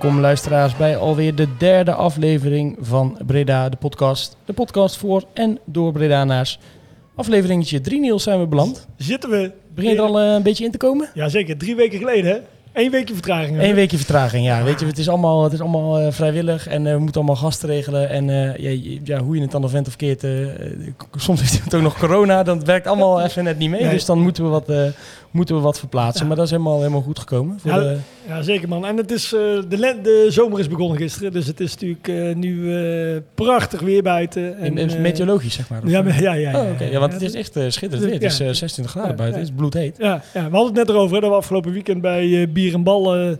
Welkom luisteraars bij alweer de derde aflevering van Breda, de podcast. De podcast voor en door Bredanaars. Afleveringetje 3 Niels zijn we beland. Zitten we? Begint er al eh, een beetje in te komen? Ja, zeker. Drie weken geleden, hè? Eén weekje vertraging. Eén weekje vertraging, ja. Weet je, het is allemaal, het is allemaal eh, vrijwillig en eh, we moeten allemaal gasten regelen. En ja, ja, hoe je het dan vent of keert, soms heeft het ook nog corona, dan werkt allemaal even net niet mee. Nee. Dus dan moeten we wat, moeten we wat verplaatsen. Ja. Maar dat is helemaal, helemaal goed gekomen. Voor Ja, de, Ja, zeker man. En het is, eh, de, de zomer is begonnen gisteren, dus het is natuurlijk eh, nu eh, prachtig weer buiten. En, in meteorologisch, zeg maar. Ja, maar- ja, ja. Oh, oké. Ja, want het is echt schitterend weer. Het is Ja. eh, 26 graden buiten. Het is bloedheet. Ja, ja, we hadden het net erover hè, dat we afgelopen weekend bij Bier en Bal eh,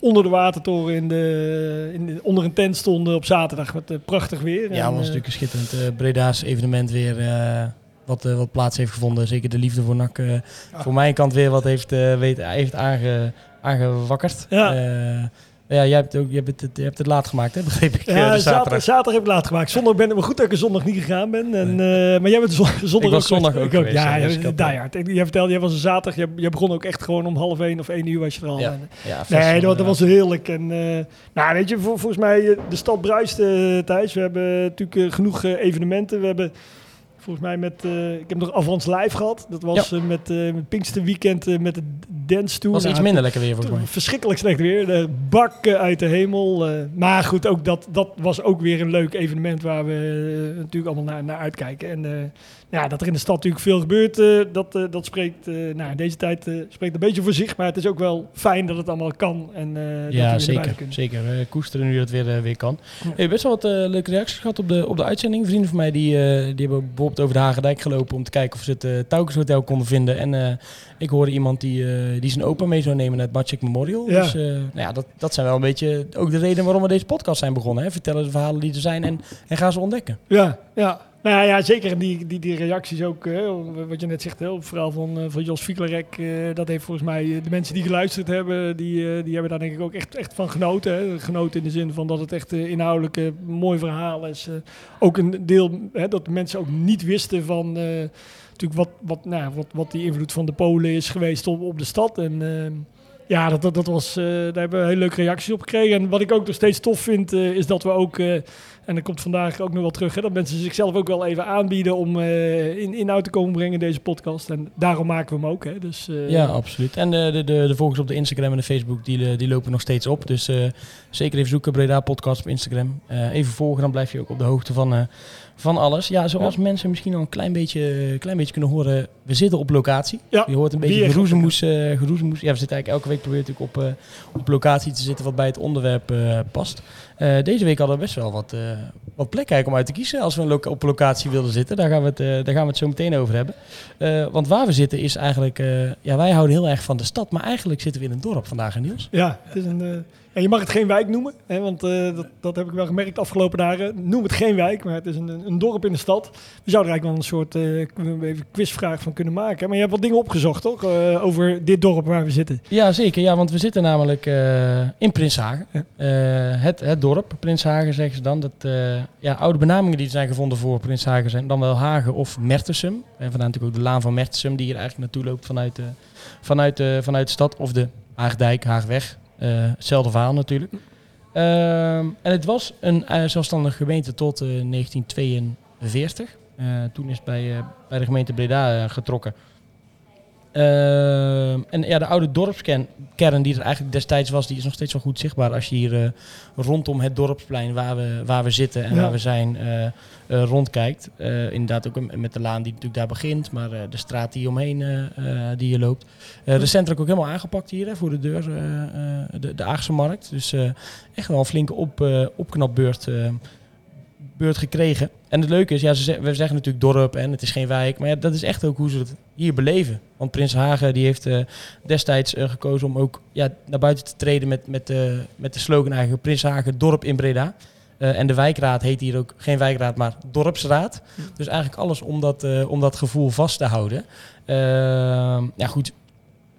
onder de watertoren in de, in de- onder een tent stonden op zaterdag met eh, prachtig weer. Ja, En, het was natuurlijk een schitterend Breda's evenement weer. Wat, eh, wat plaats heeft gevonden. Zeker de liefde voor NAC. eh, Voor mijn kant weer wat heeft, eh, weet, heeft aange, aangewakkerd. Ja. Ja, jij hebt, ook, je hebt, het, je hebt het laat gemaakt, hè? begreep ik. Ja, zaterdag. heb ik laat gemaakt. Zondag ben ik maar goed dat ik er zondag niet gegaan ben. En, maar jij bent zon- zondag Ik was ook zondag ook geweest, Ja, ja, jij dus hard. Jij vertelde, jij was een zaterdag. Jij, jij begon ook echt gewoon om half één of één uur was je er al. Ja. En, Ja, Nee, dat, dat ja. was heerlijk. En, nou, weet je, vol- volgens mij, de stad bruist, eh, Thijs. We hebben natuurlijk genoeg evenementen. We hebben volgens mij met, eh, ik heb nog Avans Live gehad. Dat was eh, met, eh met Pinkster Weekend met de dance tour. was iets Nou, minder lekker weer volgens mij. Verschrikkelijk slecht weer. De bakken uit de hemel. maar goed, ook dat, dat was ook weer een leuk evenement waar we natuurlijk allemaal naar, naar uitkijken. En ja, dat er in de stad natuurlijk veel gebeurt, eh, dat, eh, dat spreekt, eh nou, in deze tijd spreekt een beetje voor zich. Maar het is ook wel fijn dat het allemaal kan. En, dat weer Ja, naar zeker. zeker. Koesteren nu dat weer, eh, weer kan. Ja. Hey, best wel wat leuke reacties gehad op de, op de uitzending. Vrienden van mij die, die hebben bijvoorbeeld over de Hagedijk gelopen om te kijken of ze het uh, Taukens Hotel konden vinden. En ik hoorde iemand die, die zijn opa mee zou nemen naar het Magic Memorial. Ja. Dus nou ja, dat, dat zijn wel een beetje ook de reden waarom we deze podcast zijn begonnen. Hè? Vertellen de verhalen die er zijn en, en gaan ze ontdekken. Ja, ja. Nou ja, zeker. Die, die, die reacties ook, wat je net zegt, het verhaal van, eh, van Jos Fieklerek. eh, dat heeft volgens mij eh, de mensen die geluisterd hebben, die, die hebben daar denk ik ook echt, echt van genoten. Genoten in de zin van dat het echt inhoudelijk een mooi verhaal is. Ook een deel hè, dat mensen ook niet wisten van natuurlijk wat, wat, nou, wat, wat die invloed van de Polen is geweest op, op de stad. En ja, dat, dat, dat was, eh, daar hebben we hele leuke reacties op gekregen. En wat ik ook nog steeds tof vind, eh, is dat we ook... eh, en dat komt vandaag ook nog wel terug, hè, dat mensen zichzelf ook wel even aanbieden om in inhoud te komen brengen deze podcast. En daarom maken we hem ook. Hè. Dus, Ja, absoluut. En de, de, de, de volgers op de Instagram en de Facebook, die, die lopen nog steeds op. Dus zeker even zoeken, Breda Podcast op Instagram. Even volgen, dan blijf je ook op de hoogte van, van alles. Ja, zoals mensen misschien al een klein beetje, klein beetje kunnen horen, we zitten op locatie. Ja, Je hoort een beetje geroezemoes, eh, geroezemoes. Ja, we zitten eigenlijk elke week proberen natuurlijk op, eh, op locatie te zitten wat bij het onderwerp eh, past. Deze week hadden we best wel wat, wat plek eigenlijk om uit te kiezen als we een op locatie wilden zitten. Daar gaan we het, daar gaan we het zo meteen over hebben. Want waar we zitten is eigenlijk, ja, wij houden heel erg van de stad, maar eigenlijk zitten we in een dorp vandaag, hè, Niels. Ja, het is een, ja, je mag het geen wijk noemen, hè, want eh, dat, dat heb ik wel gemerkt de afgelopen dagen. Noem het geen wijk, maar het is een, een dorp in de stad. We zouden er eigenlijk wel een soort eh, even quizvraag van kunnen maken. Maar je hebt wat dingen opgezocht, toch? Eh, over dit dorp waar we zitten. Ja, zeker. Ja, want we zitten namelijk in Prinshagen. Ja. Het, het dorp, Prinshagen zeggen ze dan. Dat, ja, oude benamingen die zijn gevonden voor Prinshagen zijn dan wel Hagen of Mertensum. En vandaar natuurlijk ook de laan van Mertensum die hier eigenlijk naartoe loopt vanuit vanuit vanuit de stad. Of de Haagdijk, Haagweg. Eh, hetzelfde verhaal natuurlijk. Ehm, en het was een eh, zelfstandige gemeente tot eh, 1942. Eh, toen is bij, eh, bij de gemeente Breda eh, getrokken. Ehm, en ja, de oude dorpskern kern die er eigenlijk destijds was, die is nog steeds wel goed zichtbaar als je hier eh, rondom het dorpsplein waar we, waar we zitten en Ja. waar we zijn eh, eh, rondkijkt. Inderdaad ook met de laan die natuurlijk daar begint, maar de straat die omheen die je loopt. Recentelijk ook helemaal aangepakt hier hè, voor de deur, de, de Aagse markt. Dus echt wel een flinke op, opknapbeurt beurt gekregen. En het leuke is, ja, ze we zeggen natuurlijk dorp en het is geen wijk. Maar ja, dat is echt ook hoe ze het hier beleven. Want Prins Hagen die heeft eh, destijds eh, gekozen om ook ja, naar buiten te treden met, met, de met de slogan eigenlijk Prins Hagen dorp in Breda. En de wijkraad heet hier ook geen wijkraad, maar dorpsraad. Dus eigenlijk alles om dat, om dat gevoel vast te houden. Ehm, ja goed,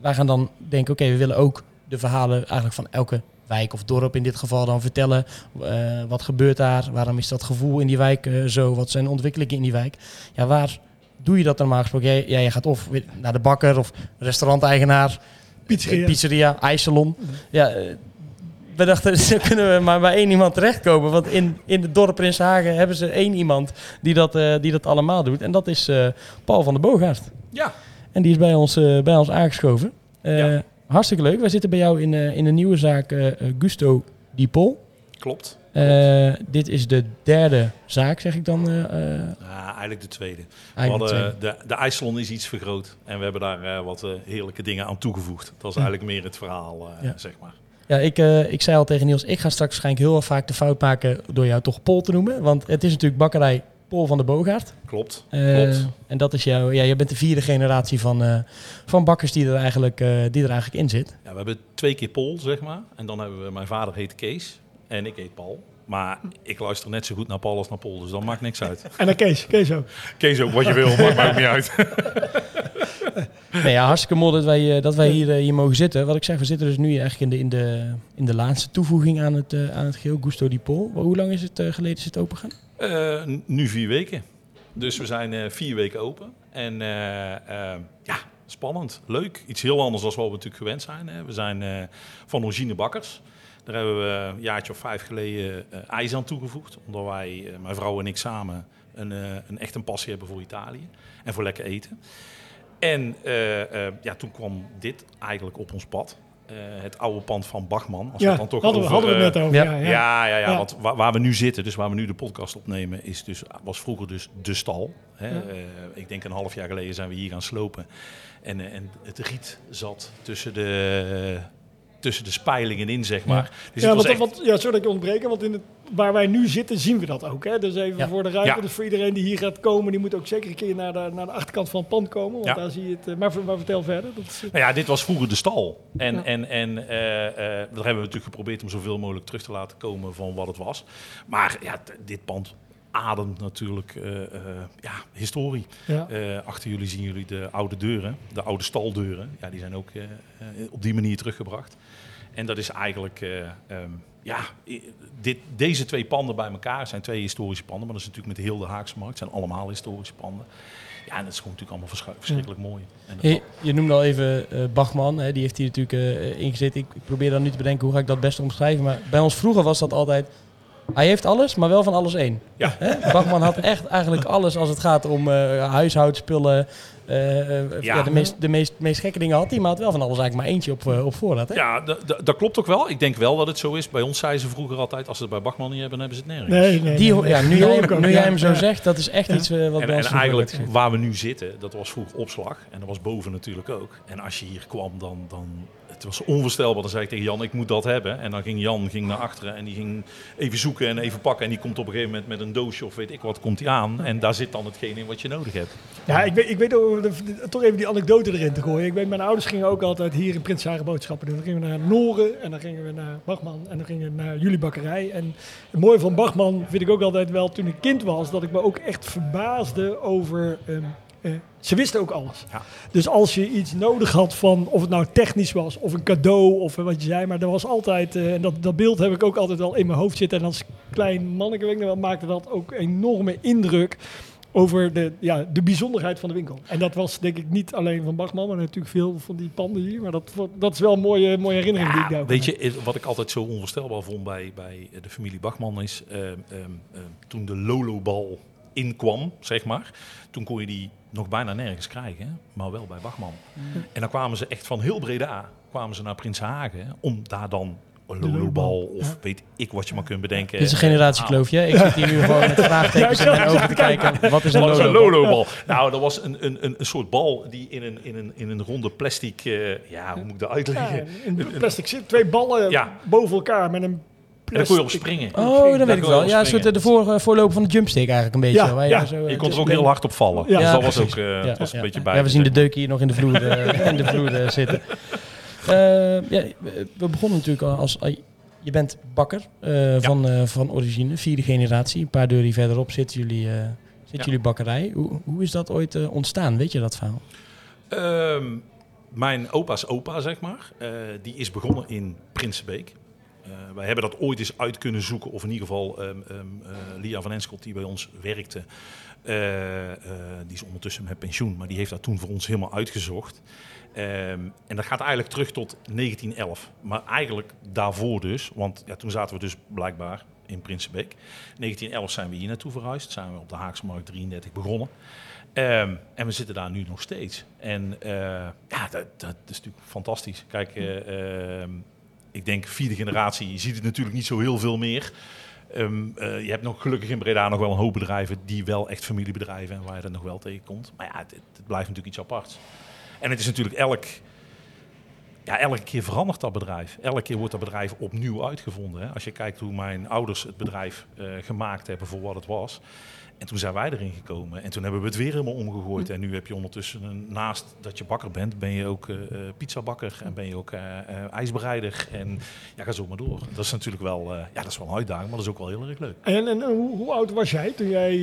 wij gaan dan denken, oké, we willen ook de verhalen eigenlijk van elke wijk of dorp in dit geval dan vertellen. Eh, wat gebeurt daar? Waarom is dat gevoel in die wijk eh, zo? Wat zijn de ontwikkelingen in die wijk? Ja, waar doe je dat normaal gesproken? Jij, ja, je gaat of naar de bakker of restauranteigenaar, Pizzeria. eh, pizzeria ijssalon. Ja, we dachten, zo kunnen we maar bij één iemand terechtkomen. Want in, in het dorp Prinshagen hebben ze één iemand die dat, die dat allemaal doet. En dat is Paul van der Boogaard. Ja, En die is bij ons, bij ons aangeschoven. Ja. Hartstikke leuk. Wij zitten bij jou in, eh, in de nieuwe zaak eh, eh, Gusto Di Pol. klopt. Dit is de derde zaak, zeg ik dan. Ja, eigenlijk de tweede. We eigenlijk hadden, twee. de, de ijssalon is iets vergroot. En we hebben daar wat heerlijke dingen aan toegevoegd. Dat is eigenlijk meer het verhaal, Ja. zeg maar. Ja, ik, ik zei al tegen Niels, ik ga straks waarschijnlijk heel vaak de fout maken door jou toch Pol te noemen. Want het is natuurlijk bakkerij Pol van de Boogaard. Klopt, Eh, klopt. En dat is jouw, ja, je bent de vierde generatie van, eh, van bakkers die er, eigenlijk, eh, die er eigenlijk in zit. Ja, we hebben twee keer Paul, zeg maar. En dan hebben we, mijn vader heet Kees en ik heet Paul. Maar ik luister net zo goed naar Paul als naar Paul, dus dat maakt niks uit. En dan Kees. Kees ook. Kees ook, wat je wil, maakt mij ook niet uit. Nee, ja, hartstikke mooi dat wij, dat wij hier, hier mogen zitten. Wat ik zeg, we zitten dus nu eigenlijk in de, in de, in de laatste toevoeging aan het, aan het geheel, Gusto di Pol. Hoe lang is het geleden is het open Eh, nu vier weken. Dus we zijn eh, vier weken open. En eh, ja, spannend, leuk. Iets heel anders dan wat we natuurlijk gewend zijn. Hè. We zijn van origine bakkers. Daar hebben we een jaartje of vijf geleden ijs aan toegevoegd. Omdat wij, mijn vrouw en ik samen, een, een echt een passie hebben voor Italië. En voor lekker eten. En ja, toen kwam dit eigenlijk op ons pad. Eh, het oude pand van Bachman. Als Ja, dan toch hadden, we, over, hadden we het eh, net over. ja. Ja, ja. ja, ja, ja, Ja. want waar, waar we nu zitten, dus waar we nu de podcast opnemen, is dus, was vroeger dus de stal. Hè. Eh, ik denk een half jaar geleden zijn we hier gaan slopen. En, eh, en het riet zat tussen de, tussen de spijlingen in, zeg maar. Dus Ja, het was want, echt, want, ja, sorry dat ik ontbreken, want in het, waar wij nu zitten zien we dat ook. Hè? Dus even Ja. voor de ruimte, Ja. dus voor iedereen die hier gaat komen, die moet ook zeker een keer naar de, naar de achterkant van het pand komen. Want Ja. daar zie je het. eh, Maar, maar vertel verder. Dat is, nou ja, dit was vroeger de stal. En, Ja. en, en eh, eh, daar hebben we natuurlijk geprobeerd om zoveel mogelijk terug te laten komen van wat het was. Maar ja, dit pand ademt natuurlijk eh, eh, ja, historie. ja. Eh, achter jullie zien jullie de oude deuren, de oude staldeuren. Ja, die zijn ook op die manier teruggebracht. En dat is eigenlijk, eh, ehm, ja, dit, deze twee panden bij elkaar zijn twee historische panden. Maar dat is natuurlijk met heel de Haagse markt, het zijn allemaal historische panden. Ja, en dat is gewoon natuurlijk allemaal verschri- verschrikkelijk mooi. En Je, je noemde al even eh, Bachman, hè, die heeft hier natuurlijk eh ingezet. Ik, ik probeer dan nu te bedenken hoe ga ik dat best omschrijven. Maar bij ons vroeger was dat altijd, hij heeft alles, maar wel van alles één. Ja. Bachman had echt eigenlijk alles als het gaat om eh huishoudspullen. eh, eh, ja. Ja. de, meest, de meest, meest gekke dingen had hij, maar had wel van alles eigenlijk maar eentje op, eh, op voorraad. Hè? ja, dat klopt ook wel. Ik denk wel dat het zo is. Bij ons zeiden ze vroeger altijd, als ze het bij Bachman niet hebben, dan hebben ze het nergens. Nee, nee, Die, nee, ja, nu jij, ook, nu ja. jij hem zo zegt, dat is echt Ja. iets wat En, bij ons en vroeger eigenlijk waar we nu zitten, dat was vroeger opslag. En dat was boven natuurlijk ook. En als je hier kwam, dan, dan het was onvoorstelbaar. Dan zei ik tegen Jan, ik moet dat hebben. En dan ging Jan ging naar achteren en die ging even zoeken en even pakken. En die komt op een gegeven moment met een doosje of weet ik wat, komt hij aan. En daar zit dan hetgeen in wat je nodig hebt. Ja, ik weet, ik weet toch even die anekdote erin te gooien. Ik weet, mijn ouders gingen ook altijd hier in Prinshagen boodschappen doen. Dan gingen we naar Noren en dan gingen we naar Bachman en dan gingen we naar jullie bakkerij. En het mooie van Bachman vind ik ook altijd wel toen ik kind was, dat ik me ook echt verbaasde over... ehm, eh, ze wisten ook alles. Ja. Dus als je iets nodig had van, of het nou technisch was, of een cadeau, of eh, wat je zei, maar er was altijd, eh, en dat, dat beeld heb ik ook altijd wel in mijn hoofd zitten. En als klein manneke, weet ik nog wel, maakte dat ook enorme indruk over de, ja, de bijzonderheid van de winkel. En dat was denk ik niet alleen van Bachman, maar natuurlijk veel van die panden hier. Maar dat, dat is wel een mooie, mooie herinnering die ik daar Weet je, wat ik altijd zo onvoorstelbaar vond bij, bij de familie Bachman is... eh, ehm, ehm, toen de Lolobal inkwam, zeg maar. Toen kon je die nog bijna nergens krijgen, maar wel bij Bachman. En dan kwamen ze echt van heel Breda, kwamen ze naar Prinshagen om daar dan een lolobal of ja. weet ik wat je maar kunt bedenken. Dit is een eh, te generatiekloof, ja? Ik zit hier nu gewoon met vraagtekens in mijn ogen te kijken. Wat is een lolobal? Nou, dat was een, een, een, een soort bal die in een, in een, in een ronde plastic... eh, ja, hoe moet ik dat Ja, uitleggen? in plastic zit twee ballen Ja. boven elkaar met een En daar kon je op springen. Oh, dat Daar weet ik wel. Ja, een soort de voor, eh, voorloper van de jumpstick eigenlijk een beetje. Ja, waar ja. zo, eh, Je kon er ook heel hard op vallen. Ja. dus dat was ook eh, Ja, was een beetje bij. Ja, we zien de deuk hier nog in de vloer, eh, in de vloer zitten. Eh, ja, we- begonnen natuurlijk al als... je bent bakker eh, van, eh, van origine, vierde generatie. Een paar deuren verderop zitten jullie, eh, zit Ja. jullie bakkerij. Hoe, hoe is dat ooit ontstaan? Weet je dat verhaal? Ehm, mijn opa's opa, zeg maar, eh, die is begonnen in Prinsenbeek. Eh, wij hebben dat ooit eens uit kunnen zoeken, of in ieder geval eh, Lia van Enschot, die bij ons werkte, eh, die is ondertussen met pensioen, maar die heeft dat toen voor ons helemaal uitgezocht. Ehm, en dat gaat eigenlijk terug tot 1911. Maar eigenlijk daarvoor dus, want ja, toen zaten we dus blijkbaar in Prinsenbeek. 1911 zijn we hier naartoe verhuisd, zijn we op de Haagse Markt 33 begonnen. En we zitten daar nu nog steeds. En ja, dat, dat is natuurlijk fantastisch. Kijk, ik denk vierde generatie, je ziet het natuurlijk niet zo heel veel meer. Ehm, eh, je hebt nog gelukkig in Breda nog wel een hoop bedrijven die wel echt familiebedrijven en waar je dat nog wel tegenkomt. Maar ja, het, blijft natuurlijk iets aparts. En het is natuurlijk elk, ja, elke keer verandert dat bedrijf. Elke keer wordt dat bedrijf opnieuw uitgevonden. Hè. Als je kijkt hoe mijn ouders het bedrijf eh, gemaakt hebben voor wat het was. En toen zijn wij erin gekomen. En toen hebben we het weer helemaal omgegooid. En nu heb je ondertussen, een- naast dat je bakker bent, ben je ook eh eh, pizzabakker. En ben je ook eh, eh, ijsbereider. En ja, ga zo maar door. Dat is natuurlijk wel, eh, ja, dat is wel een uitdaging, maar dat is ook wel heel erg leuk. En, en hoe, hoe oud was jij toen jij...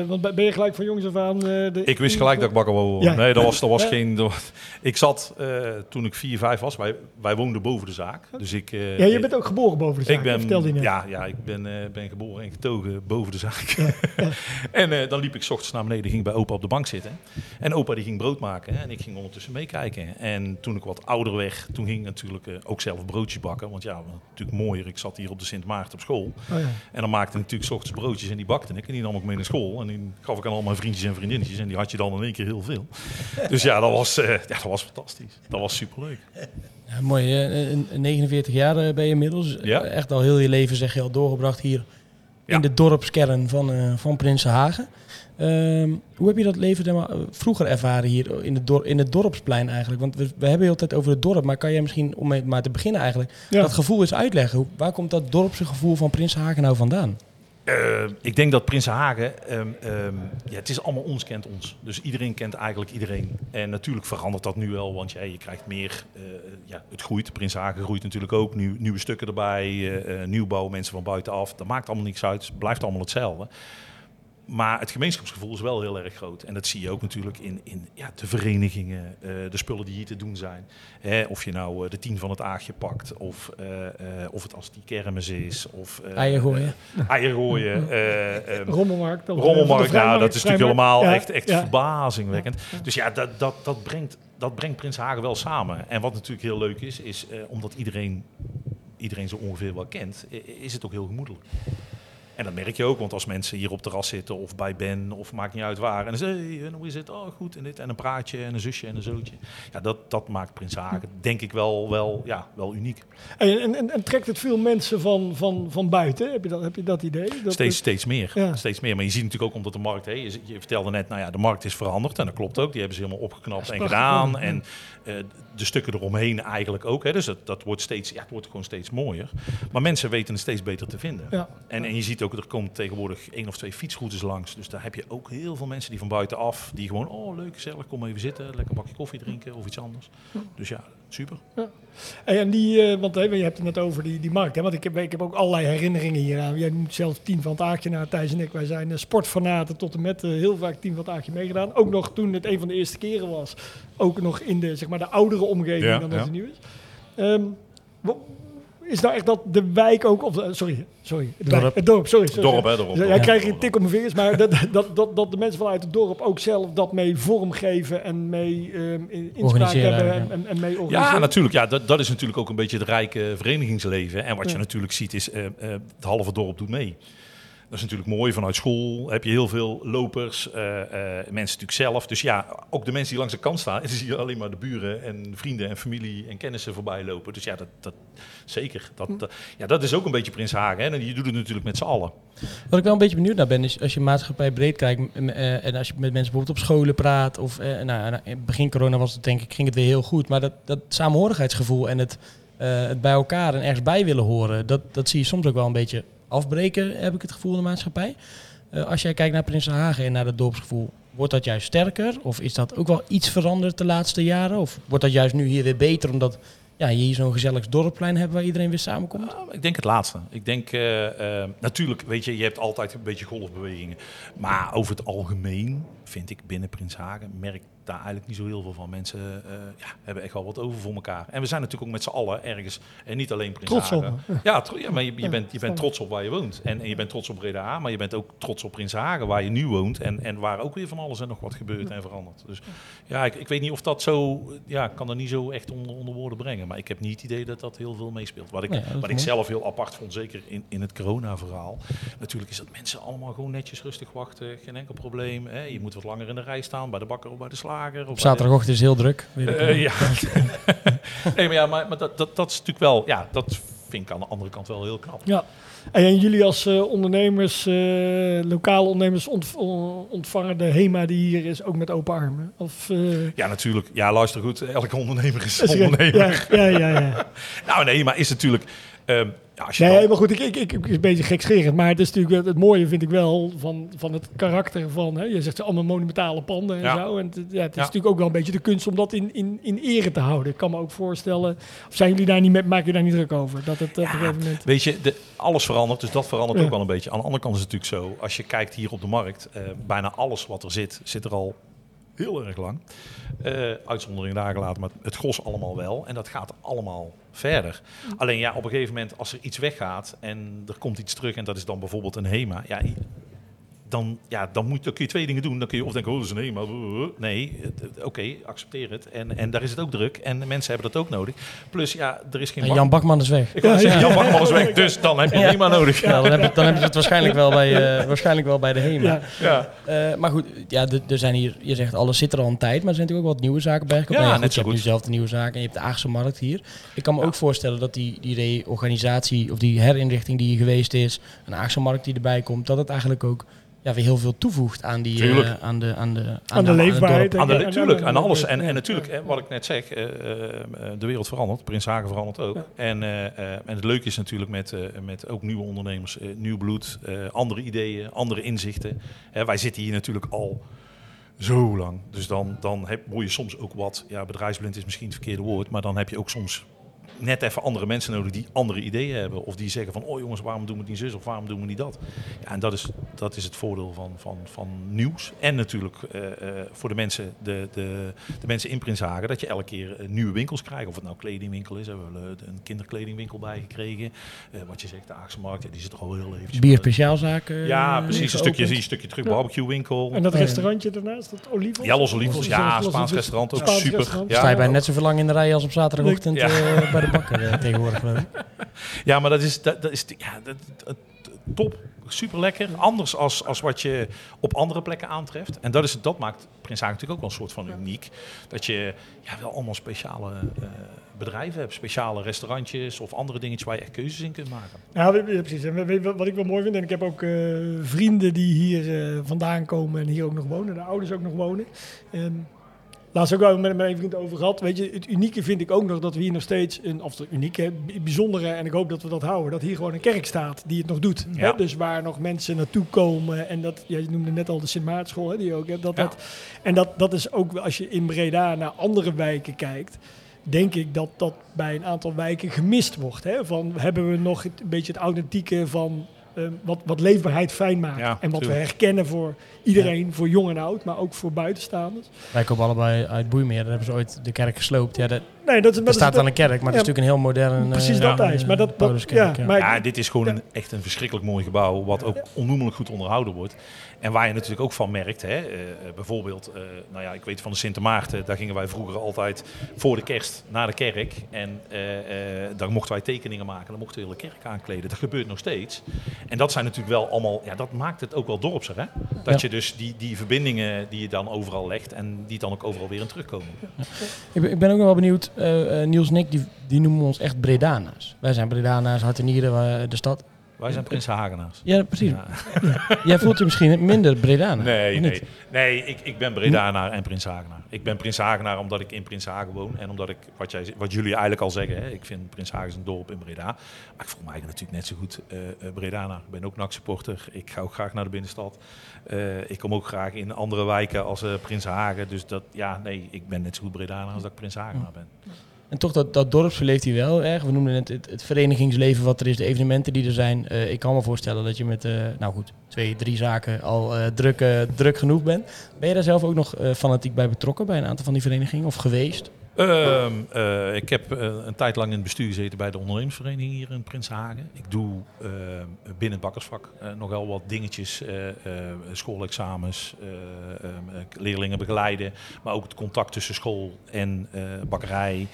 eh, want ben je gelijk van jongs af aan... eh, de, Ik wist gelijk dat ik bakker wou worden. Ja. Nee, dat was, dat was Ja. geen... dat was- ik zat, eh, toen ik 4, 5 was, wij, wij woonden boven de zaak. Dus ik... eh, Ja, je bent ook geboren boven de zaak, Ik ben, vertelde je net. ja, ja, ik ben, eh, ben geboren en getogen boven de zaak. en eh, dan liep ik 's ochtends naar beneden, ging bij opa op de bank zitten. En opa die ging brood maken hè, en ik ging ondertussen meekijken. En toen ik wat ouder werd, toen ging ik natuurlijk eh, ook zelf broodjes bakken. Want ja, natuurlijk mooier. Ik zat hier op de Sint Maarten op school. Oh, ja. En dan maakte ik natuurlijk 's ochtends broodjes en die bakte ik. En die nam ik mee naar school. En die gaf ik aan al mijn vriendjes en vriendinnetjes. En die had je dan in één keer heel veel. Dus ja, dat was, eh, ja, dat was fantastisch. Dat was superleuk. Ja, mooi. eh, een- een 49 jaar ben je inmiddels. Ja. Echt al heel je leven zeg je al doorgebracht hier Ja. in de dorpskern van, eh van Prinsenhagen. Ehm, hoe heb je dat leven vroeger ervaren hier in het, dor in het dorpsplein eigenlijk? Want we, we hebben heel tijd over het dorp, maar kan jij misschien, om maar te beginnen eigenlijk, Ja. dat gevoel eens uitleggen? Hoe- Waar komt dat dorpse gevoel van Prinsenhagen nou vandaan? Eh, ik denk dat Prinsenhagen, ehm ehm ja, het is allemaal ons kent ons. Dus iedereen kent eigenlijk iedereen. En natuurlijk verandert dat nu wel, want je krijgt meer, eh, ja, het groeit. Prinsenhagen groeit natuurlijk ook, nieuw, nieuwe stukken erbij, eh, nieuwbouw, mensen van buitenaf. Dat maakt allemaal niks uit, het blijft allemaal hetzelfde. Maar het gemeenschapsgevoel is wel heel erg groot. En dat zie je ook natuurlijk in, in ja, de verenigingen, eh, de spullen die hier te doen zijn. Hè, of je nou eh, de tien van het aagje pakt, of, eh, eh, of het als die kermis is. Of, eh, Eieren gooien. eieren gooien. eh, ehm, Rommelmarkt. Rommelmarkt, nou, dat is natuurlijk helemaal Ja, echt, echt ja. verbazingwekkend. Dus ja, dat, dat, dat, brengt, dat brengt Prinshagen wel samen. En wat natuurlijk heel leuk is, is eh, omdat iedereen, iedereen zo ongeveer wel kent, is het ook heel gemoedelijk. En dat merk je ook, want als mensen hier op terras zitten of bij Ben of maakt niet uit waar. En dan zeggen hey, hoe is het? Oh, goed. En dit. En een praatje en een zusje en een zootje. Ja, dat, dat maakt Prinshagen denk ik wel, wel, ja, wel uniek. En, en, en, en trekt het veel mensen van, van, van buiten? Heb je dat, heb je dat idee? Dat Steeds, het- steeds meer. Ja. Steeds meer. Maar je ziet natuurlijk ook omdat de markt, hè, je, je vertelde net, nou ja, de markt is veranderd. En dat klopt ook. Die hebben ze helemaal opgeknapt en gedaan. ja. En eh, de stukken eromheen eigenlijk ook. Hè. Dus dat, dat wordt steeds, ja, het wordt gewoon steeds mooier. Maar mensen weten het steeds beter te vinden. Ja. En, en je ziet ook, er komen tegenwoordig één of twee fietsroutes langs. Dus daar heb je ook heel veel mensen die van buitenaf, die gewoon, oh leuk, gezellig, kom even zitten. Lekker een bakje koffie drinken of iets anders. Dus ja, super. Hey, en die, eh, want hè, je hebt het net over die, die markt. Hè? Want ik heb, ik heb ook allerlei herinneringen hier aan. Jij noemt zelf Team van het Aagje. Nou, Thijs en ik, wij zijn eh, sportfanaten tot en met eh, heel vaak Team van het Aagje meegedaan. Ook nog toen het een van de eerste keren was. Ook nog in de, zeg maar, de oudere omgeving Ja, dan dat ja. het nu is. Ehm, is nou echt dat de wijk ook, of sorry, sorry, het, Dorp. wijk- het dorp, sorry. sorry. Dorp, hè, dorp. Jij krijgt een tik op mijn vingers, maar dat, dat, dat, dat de mensen vanuit het dorp ook zelf dat mee vormgeven en mee ehm, in- inspraak Organiseren, hebben en, en, en mee organiseren. Ja, natuurlijk. Ja, dat, dat is natuurlijk ook een beetje het rijke verenigingsleven. En wat je natuurlijk ziet is, eh, eh, het halve dorp doet mee. Dat is natuurlijk mooi. Vanuit school heb je heel veel lopers, eh, eh, mensen natuurlijk zelf. Dus ja, ook de mensen die langs de kant staan, zie je alleen maar de buren en vrienden en familie en kennissen voorbij lopen. Dus ja, dat, dat zeker. Dat, dat- ja, dat is ook een beetje Prins Hagen. Hè? En je doet het natuurlijk met z'n allen. Wat ik wel een beetje benieuwd naar ben, is als je maatschappij breed kijkt eh, en als je met mensen bijvoorbeeld op scholen praat, of eh, nou, nou, in begin corona was het denk ik, ging het weer heel goed, maar dat, dat samenhorigheidsgevoel en het, eh, het bij elkaar en ergens bij willen horen, dat, dat zie je soms ook wel een beetje afbreken, heb ik het gevoel in de maatschappij. Eh, als jij kijkt naar Prinsenhagen en naar het dorpsgevoel, wordt dat juist sterker? Of is dat ook wel iets veranderd de laatste jaren? Of wordt dat juist nu hier weer beter omdat ja, je hier zo'n gezellig dorpplein hebt waar iedereen weer samenkomt? Nou, ik denk het laatste. Ik denk, eh, eh, natuurlijk, weet je, je hebt altijd een beetje golfbewegingen. Maar over het algemeen vind ik binnen Prinshagen, merk daar eigenlijk niet zo heel veel van. Mensen eh, ja, hebben echt wel wat over voor elkaar. En we zijn natuurlijk ook met z'n allen ergens, en niet alleen Trots Prinshagen. op. Ja, tro- ja, maar je, je, Ja, bent, je bent trots op waar je woont. En, en je bent trots op Breda, maar je bent ook trots op Prinshagen, waar je nu woont. En, en waar ook weer van alles en nog wat gebeurt en verandert. Dus ja, ik, ik weet niet of dat zo, ja, ik kan er niet zo echt onder, onder woorden brengen. Maar ik heb niet het idee dat dat heel veel meespeelt. Wat ik, wat ik zelf heel apart vond, zeker in, in het corona-verhaal. Natuurlijk is dat mensen allemaal gewoon netjes rustig wachten. Geen enkel probleem. Hè. Je moet wat langer in de rij staan, bij de bakker of bij de slager. Op zaterdagochtend is heel druk. weet ik wel. eh, ja. nee, maar ja, maar, maar dat, dat, dat is natuurlijk wel, ja, dat vind ik aan de andere kant wel heel knap. Ja. En jullie als eh, ondernemers, eh, lokale ondernemers, ont- on- ontvangen de HEMA die hier is ook met open armen? Of, eh, Ja, natuurlijk. Ja, luister goed. Elke ondernemer is is er- ondernemer. Ja, ja, ja. ja. Nou, nee, maar is natuurlijk. Ehm, ja, als je Nee, dan- maar goed, ik, ik, ik, ik is een beetje gekscherend. Maar het is natuurlijk het mooie vind ik wel van, van het karakter van. Hè, je zegt allemaal monumentale panden en Ja. zo. En het, ja, het is Ja. natuurlijk ook wel een beetje de kunst om dat in, in, in ere te houden. Ik kan me ook voorstellen. Of zijn jullie daar niet met, maken jullie daar niet druk over? Dat het op een gegeven moment. Weet je, de, alles verandert, dus dat verandert ook wel een beetje. Aan de andere kant is het natuurlijk zo, als je kijkt hier op de markt, eh, bijna alles wat er zit, zit er al heel erg lang. Eh uitzondering daar gelaten, maar het gros allemaal wel. En dat gaat allemaal verder. Alleen ja, op een gegeven moment, als er iets weggaat en er komt iets terug, en dat is dan bijvoorbeeld een HEMA, ja, dan, ja, dan, moet, dan kun je twee dingen doen. Dan kun je of denken, oh, dat is een HEMA. Nee, het- het- oké, accepteer het. En, en daar is het ook druk. En de mensen hebben dat ook nodig. Plus, ja, er is geen... En Jan Bakman is weg. ik zeggen, Jan Bakman is weg, dus dan heb je HEMA nodig. Ja, dan, heb je, dan hebben ze het waarschijnlijk wel bij, eh, waarschijnlijk wel bij de HEMA. Ja. Ja. Eh, maar goed, ja, er- zijn hier, je zegt alles zit er al een tijd, maar er zijn natuurlijk ook wat nieuwe zaken bijgekomen. Ja, net je hebt nu zelf de nieuwe zaken en je hebt de Aagse Markt hier. Ik kan me ook voorstellen dat die, die reorganisatie of die herinrichting die hier geweest is, een Aagse Markt die erbij komt, dat het eigenlijk ook ja, weer heel veel toevoegt aan, die, eh, aan, de, aan, de, aan, Aan de leefbaarheid. Aan de, natuurlijk, aan alles. En, en natuurlijk, hè, wat ik net zeg, eh, eh, de wereld verandert. Prins Hagen verandert ook. En, eh, eh, en het leuke is natuurlijk met, met ook nieuwe ondernemers, nieuw bloed, eh, andere ideeën, andere inzichten. Hè, wij zitten hier natuurlijk al zo lang. Dus dan, dan heb, word je soms ook wat, ja, bedrijfsblind is misschien het verkeerde woord, maar dan heb je ook soms net even andere mensen nodig die andere ideeën hebben. Of die zeggen van, oh jongens, waarom doen we het niet zus of waarom doen we niet dat? Ja, en dat is, dat is het voordeel van, van, van nieuws. En natuurlijk eh, eh, voor de mensen, de, de, de mensen in Prinshagen, dat je elke keer eh, nieuwe winkels krijgt. Of het nou kledingwinkel is, hebben we een kinderkledingwinkel bijgekregen. Eh, wat je zegt, de Haagse Markt, ja, die zit er al heel eventjes. Bier speciaalzaken. Ja, precies. Een stukje, een stukje terug Ja. barbecue winkel. En dat restaurantje daarnaast, dat Olivos? Ja, Los Olivos, ja, Spaans restaurant, ook Spaans super. restaurant. Ja. Sta je bij net zo lang in de rij als op zaterdagochtend Ja. eh, bij de bakker eh, tegenwoordig. geloof ik. Ja, maar dat is, dat, dat is ja, dat, dat- top. Super lekker. Anders als, als wat je op andere plekken aantreft. En dat, is, dat maakt Prins Hagen natuurlijk ook wel een soort van uniek. Dat je ja, wel allemaal speciale eh, bedrijven hebt. Speciale restaurantjes of andere dingetjes waar je echt keuzes in kunt maken. Ja, precies. En wat ik wel mooi vind, en ik heb ook eh, vrienden die hier eh, vandaan komen en hier ook nog wonen, de ouders ook nog wonen. Ehm laatst ook wel met mijn vriend over gehad. Weet je, het unieke vind ik ook nog dat we hier nog steeds een, of het unieke, bijzondere, en ik hoop dat we dat houden, dat hier gewoon een kerk staat die het nog doet. Ja. Hè? Dus waar nog mensen naartoe komen en dat, ja, je noemde net al de Sint Maartenschool, hè, die ook hebt. Dat, Ja. dat, en dat, dat is ook, als je in Breda naar andere wijken kijkt, denk ik dat dat bij een aantal wijken gemist wordt. Hè? Van, hebben we nog het, een beetje het authentieke van wat, wat leefbaarheid fijn maakt. Ja, en wat we herkennen voor iedereen, voor jong en oud, maar ook voor buitenstaanders. Wij komen allebei uit Boeimeer, daar hebben ze ooit de kerk gesloopt. Ja, dat, Nee, dat, is- er dat, staat is, wel een kerk, maar het is natuurlijk een heel modern... eh, precies ja, dat Thijs. Maar dat, dat, Pauluskerk, ja, maar Ja, dit is gewoon Ja. een, echt een verschrikkelijk mooi gebouw. Wat ook onnoemelijk goed onderhouden wordt. En waar je natuurlijk ook van merkt. Hè, eh, eh, bijvoorbeeld, eh, nou ja, ik weet van de Sint Maarten. Daar gingen wij vroeger altijd voor de kerst naar de kerk. En eh, eh, daar mochten wij tekeningen maken. Dan mochten we de hele kerk aankleden. Dat gebeurt nog steeds. En dat zijn natuurlijk wel allemaal, ja, dat maakt het ook wel dorpser, hè? Dat Ja. je dus die, die verbindingen die je dan overal legt en die dan ook overal weer in terugkomen. Ik ben, ik ben ook nog wel benieuwd. Eh, eh, Niels en ik, die, die noemen ons echt Bredana's. Wij zijn Bredana's, hart en nieren, eh, de stad. Wij zijn Prins Hagenaars. Ja, precies. Ja. Jij voelt je misschien minder Bredana. Nee, nee. nee ik, ik ben Bredaanaar en Prins Hagenaar. Ik ben Prins Hagenaar omdat ik in Prins Hagen woon. En omdat ik, wat, jij, wat jullie eigenlijk al zeggen, hè, ik vind Prins Hagen een dorp in Breda. Maar ik voel me eigenlijk natuurlijk net zo goed Bredaanaar. Ik ben ook NAC-supporter. Ik ga ook graag naar de binnenstad. Eh, ik kom ook graag in andere wijken als eh, Prins Hagen. Dus dat, ja, nee, ik ben net zo goed Bredaanaar als dat ik Prins Hagenaar ben. En toch, dat, dat dorp verleeft hij wel erg. We noemden het, het verenigingsleven wat er is, de evenementen die er zijn. Eh, ik kan me voorstellen dat je met, eh, nou goed, twee, drie zaken al eh, druk, druk genoeg bent. Ben je daar zelf ook nog fanatiek bij betrokken, bij een aantal van die verenigingen, of geweest? Ehm, eh, ik heb een tijd lang in het bestuur gezeten bij de ondernemingsvereniging hier in Prinshagen. Ik doe binnen het bakkersvak nog wel wat dingetjes, schoolexamens, leerlingen begeleiden, maar ook het contact tussen school en bakkerij.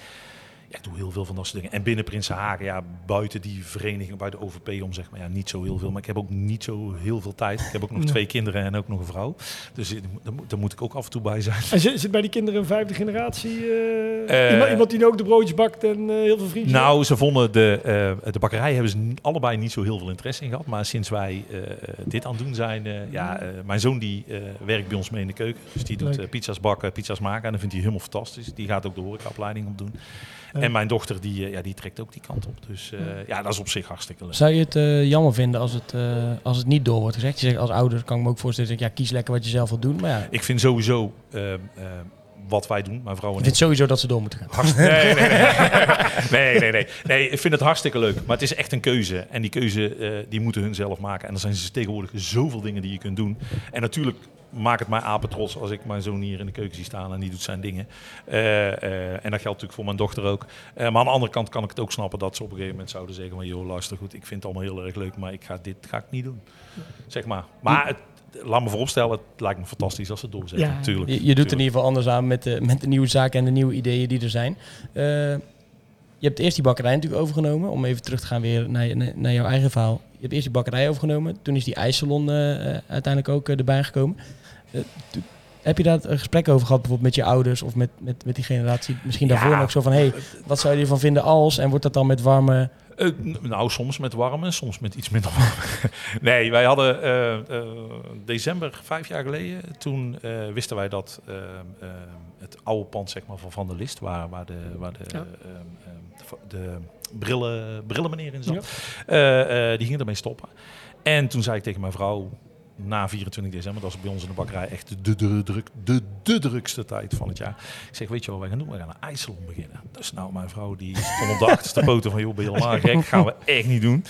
Ja, ik doe heel veel van dat soort dingen. En binnen Prinshagen, ja, buiten die vereniging, buiten OVP om zeg maar, ja, niet zo heel veel. Maar ik heb ook niet zo heel veel tijd. Ik heb ook nog twee kinderen en ook nog een vrouw. Dus daar moet- ik ook af en toe bij zijn. En zit, zit bij die kinderen een vijfde generatie? Eh, iemand, die ook de broodjes bakt en eh, heel veel vriendjes? Nou, ze vonden de, de bakkerij hebben ze allebei niet zo heel veel interesse in gehad. Maar sinds wij dit aan het doen zijn, ja, mijn zoon die werkt bij ons mee in de keuken. Dus die doet pizza's bakken, pizza's maken. En dat vindt hij helemaal fantastisch. Die gaat ook de horecaopleiding op doen. En mijn dochter die, eh, ja, die trekt ook die kant op. Dus eh, ja, dat is op zich hartstikke leuk. Zou je het eh, jammer vinden als het, eh, als het niet door wordt gezegd? Je zegt als ouder kan ik me ook voorstellen, dat ik, ja, kies lekker wat je zelf wilt doen. Maar ja, Ik vind sowieso eh, eh, wat wij doen, mijn vrouw en ik vind sowieso dat ze door moeten gaan. Hartst- Nee, nee, nee. nee, nee, nee. Nee, ik vind het hartstikke leuk. Maar het is echt een keuze. En die keuze eh, die moeten hun zelf maken. En er zijn dus tegenwoordig zoveel dingen die je kunt doen. En natuurlijk maakt het mij apen trots als ik mijn zoon hier in de keuken zie staan en die doet zijn dingen. Eh, eh, en dat geldt natuurlijk voor mijn dochter ook. Eh, maar aan de andere kant kan ik het ook snappen dat ze op een gegeven moment zouden zeggen van joh, luister goed, ik vind het allemaal heel erg leuk, maar ik ga dit ga ik niet doen. Zeg maar. Maar het, laat me vooropstellen, het lijkt me fantastisch als ze het doorzetten. Ja. Tuurlijk. Je, je doet in Tuurlijk. ieder geval anders aan met de, met de nieuwe zaken en de nieuwe ideeën die er zijn. Eh, je hebt eerst die bakkerij natuurlijk overgenomen, om even terug te gaan weer naar, naar, naar jouw eigen verhaal. Je hebt eerst die bakkerij overgenomen, toen is die ijssalon eh, eh, uiteindelijk ook eh, erbij gekomen. Eh, heb je daar een gesprek over gehad, bijvoorbeeld met je ouders of met, met, met die generatie misschien daarvoor Ja. ook zo van, hé, hey, wat zou je ervan vinden als? En wordt dat dan met warme... Eh, nou, soms met warm en soms met iets minder warm. nee, wij hadden eh, december vijf jaar geleden, toen wisten wij dat het oude pand zeg maar, van Van der List, waar, waar de, waar de, Ja. de, de brillen, brillenmeneer in zat, die ging ermee stoppen. En toen zei ik tegen mijn vrouw, na 24 december, dat is bij ons in de bakkerij echt de, de, druk, de, de drukste tijd van het jaar. Ik zeg, weet je wat wij gaan doen? We gaan een ijssalon beginnen. Dus nou, mijn vrouw die stond op de achterste poten van, joh, ben je helemaal gek? Gaan we echt niet doen.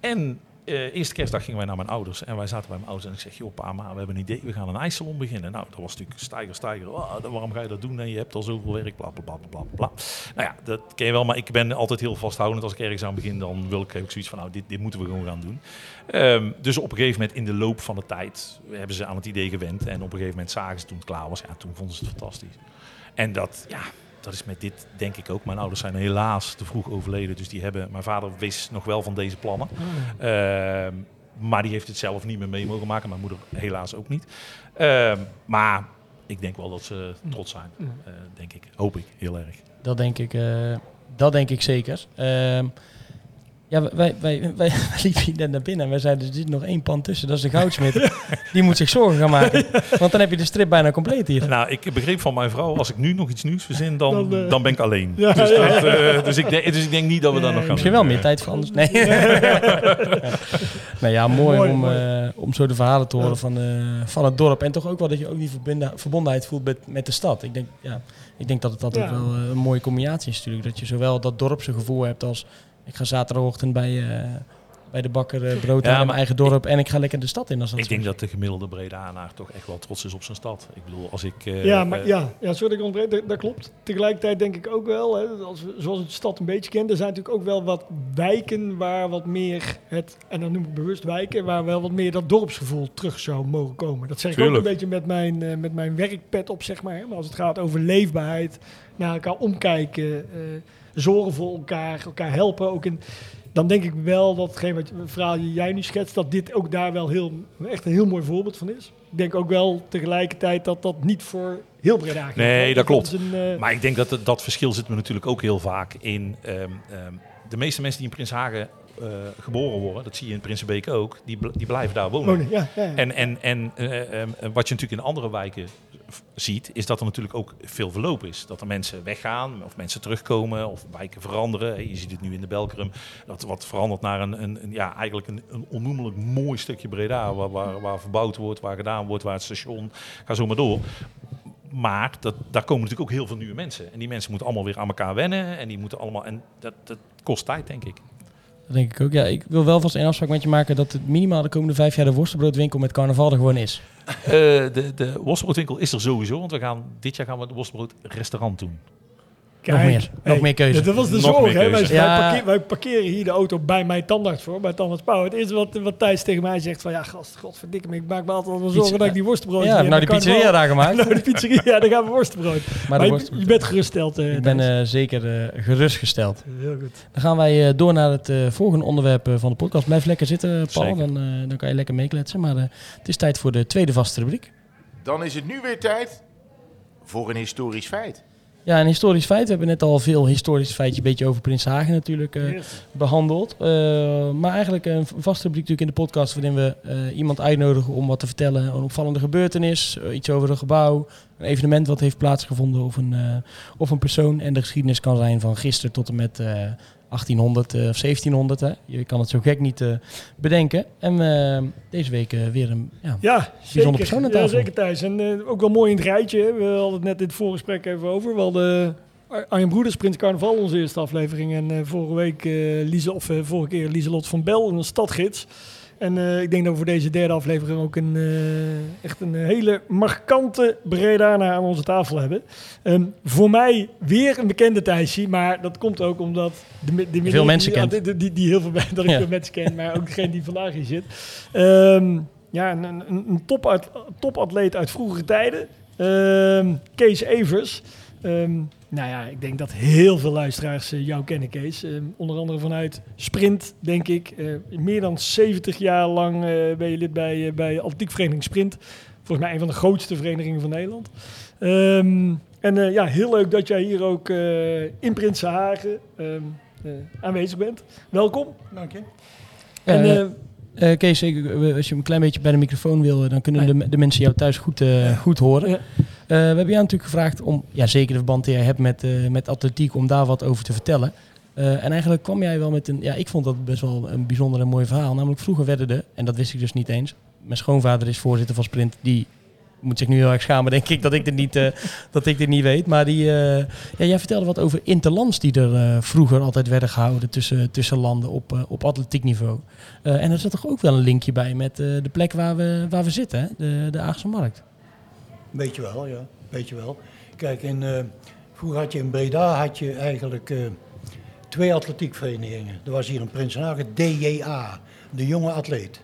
En eh eerste kerstdag gingen wij naar mijn ouders. En wij zaten bij mijn ouders en ik zeg, joh pa, maar we hebben een idee. We gaan een ijssalon beginnen. Nou, dat was natuurlijk stijger, stijger. Oh, waarom ga je dat doen? En je hebt al zoveel werk, bla, bla, bla, bla. Nou ja, dat ken je wel. Maar ik ben altijd heel vasthoudend. Als ik ergens aan begin, dan wil ik, ik zoiets van, nou, dit, dit moeten we gewoon gaan doen. Ehm, dus op een gegeven moment in de loop van de tijd hebben ze aan het idee gewend. En op een gegeven moment zagen ze toen het klaar was. Ja, toen vonden ze het fantastisch. En dat, ja, dat is met dit denk ik ook. Mijn ouders zijn helaas te vroeg overleden. Dus die hebben, mijn vader wist nog wel van deze plannen. Ehm, maar die heeft het zelf niet meer mee mogen maken. Mijn moeder helaas ook niet. Ehm, maar ik denk wel dat ze trots zijn. eh, denk ik. Hoop ik heel erg. Dat denk ik, eh, dat denk ik zeker. Ehm, ja, wij, wij, wij, wij liepen hier net naar binnen en wij zeiden, er zit nog één pand tussen, dat is de goudsmid. Die moet zich zorgen gaan maken. Want dan heb je de strip bijna compleet hier. Nou, ik begreep van mijn vrouw, als ik nu nog iets nieuws verzin, dan, Dan, eh, dan ben ik alleen. Ja, dus, ja, dat, eh, dus, ik denk, dus ik denk niet dat we dat nog gaan Misschien doen. wel meer tijd voor anders. Nee. nou ja, mooi, Mooi, om, mooi. eh, om zo de verhalen te horen Ja. van, eh, van het dorp. En toch ook wel dat je ook die verbondenheid voelt met, met de stad. Ik denk, ja, ik denk dat het altijd Ja. wel een mooie combinatie is natuurlijk. Dat je zowel dat dorpse gevoel hebt als ik ga zaterdagochtend bij, eh, bij de bakker eh, brood halen in maar mijn eigen dorp. en ik ga lekker de stad in. Als dat Ik denk is. dat de gemiddelde Bredaanaar toch echt wel trots is op zijn stad. Ik bedoel, als ik... eh, Ja, maar ja, ja, sorry dat ik ontbreek, dat, dat klopt. Tegelijkertijd denk ik ook wel, hè, als we, zoals we de stad een beetje kennen, er zijn natuurlijk ook wel wat wijken waar wat meer het, en dan noem ik bewust wijken, waar wel wat meer dat dorpsgevoel terug zou mogen komen. Dat zeg ik ook een beetje met mijn, eh, met mijn werkpet op, zeg maar. hè. Maar als het gaat over leefbaarheid, naar elkaar omkijken, eh, zorgen voor elkaar, elkaar helpen, ook in... dan denk ik wel dat hetgeen wat het verhaal die jij nu schetst, dat dit ook daar wel heel, echt een heel mooi voorbeeld van is. Ik denk ook wel tegelijkertijd dat dat niet voor heel Breda geldt. Nee, dat klopt. een, eh, Maar ik denk dat dat verschil zit me natuurlijk ook heel vaak in. ehm, ehm, de meeste mensen die in Prinshagen eh geboren worden, dat zie je in Prinsenbeek ook, die, bl- die blijven daar wonen. wonen. Ja, ja, ja. En, en, en eh, ehm, wat je natuurlijk in andere wijken ziet, is dat er natuurlijk ook veel verloop is. Dat er mensen weggaan, of mensen terugkomen, of wijken veranderen. Je ziet het nu in de Belkrum, dat wat verandert naar een, een, een- ja, eigenlijk een, een onnoemelijk mooi stukje Breda, waar, waar, waar verbouwd wordt, waar gedaan wordt, waar het station, ga zo maar door. Maar dat, daar komen natuurlijk ook heel veel nieuwe mensen. En die mensen moeten allemaal weer aan elkaar wennen. En die moeten allemaal. En dat, dat kost tijd, denk ik. Dat denk ik ook. Ja, ik wil wel vast een afspraak met je maken dat het minimaal de komende vijf jaar de worstenbroodwinkel met carnaval er gewoon is. Eh, de, de worstbroodwinkel is er sowieso. Want we gaan, dit jaar gaan we het worstbrood restaurant Nog meer. Nog meer keuze. Dat was de Nog zorg. Hè? Wij, keuze. wij Ja. parkeer- wij parkeren hier de auto bij mijn tandarts voor, bij Tandarts Pauw. Het eerste wat, wat Thijs tegen mij zegt van, ja gast, godverdikke me, ik maak me altijd wel zorgen dat ik die worstenbrood Ja, nou die pizzeria daar gemaakt. Nou, de pizzeria, ja, dan gaan we worstenbrood. Maar Maar, de je, bent geruststeld. eh, ik ben eh, zeker eh, gerustgesteld. Heel goed. Dan gaan wij eh, door naar het volgende onderwerp van de podcast. Blijf lekker zitten, Paul. Dan, eh, dan kan je lekker meekletsen. Maar eh, het is tijd voor de tweede vaste rubriek. Dan is het nu weer tijd voor een historisch feit. Ja, een historisch feit. We hebben net al veel historisch feitje, een beetje over Prins Hagen natuurlijk eh, Yes. behandeld. Eh, maar eigenlijk een vaste rubriek natuurlijk in de podcast waarin we eh, iemand uitnodigen om wat te vertellen. Een opvallende gebeurtenis, iets over een gebouw, een evenement wat heeft plaatsgevonden of een, of een persoon. En de geschiedenis kan zijn van gisteren tot en met 1800 eh, of 1700. Hè. Je kan het zo gek niet eh, bedenken. En eh, deze week weer een... Ja, Ja, Bijzonder zeker. persoon aan Ja, zeker Thijs. En ook wel mooi in het rijtje. hè. We hadden het net in het voorgesprek even over. We hadden Ar- Arjen Broeders, Prins Carnaval, onze eerste aflevering. En vorige week, Liese, of vorige keer Lieselot van Bel, een stadgids. En eh, ik denk dat we voor deze derde aflevering ook een, eh, echt een hele markante Bredana aan onze tafel hebben. Ehm, voor mij weer een bekende Thijsje, maar dat komt ook omdat... De, de Veel mensen die, kent. Die, die, die heel veel, dat ik Ja. veel mensen ken, maar ook degene die vandaag hier zit. Ehm, ja, een, een, een topat- topatleet uit vroegere tijden. Ehm, Kees Evers. Ehm, nou ja, ik denk dat heel veel luisteraars eh, jou kennen, Kees. Ehm, onder andere vanuit Sprint, denk ik. Eh, meer dan 70 jaar lang eh, ben je lid bij, uh, bij Atletiekvereniging Sprint. Volgens mij een van de grootste verenigingen van Nederland. Ehm, en eh, ja, heel leuk dat jij hier ook eh, in Prinsenhagen ehm, eh, aanwezig bent. Welkom. Dank je. en, Eh, eh, Eh, Kees, ik- eh, als je een klein beetje bij de microfoon wil, eh, dan kunnen de, de mensen jou thuis goed, eh, goed horen. Ja. Eh, we hebben jou natuurlijk gevraagd om, ja, zeker de verband die jij hebt met, eh, met atletiek, om daar wat over te vertellen. Eh, en eigenlijk kwam jij wel met een, ja, ik vond dat best wel een bijzonder en mooi verhaal. Namelijk vroeger werden de, en dat wist ik dus niet eens, mijn schoonvader is voorzitter van Sprint, die moet zich nu heel erg schamen, denk ik, dat ik dit niet, dat ik dit niet weet. Maar die, ja, jij vertelde wat over interlands die er vroeger altijd werden gehouden tussen, tussen landen op, op atletiek niveau. En er zat toch ook wel een linkje bij met de plek waar we, waar we zitten, hè? De, de Aagse Markt. Weet je wel, ja. Weet je wel. Kijk, in, eh, vroeger had je in Breda had je eigenlijk eh, twee atletiekverenigingen. Er was hier in Prinsenhagen DJA, de jonge atleet.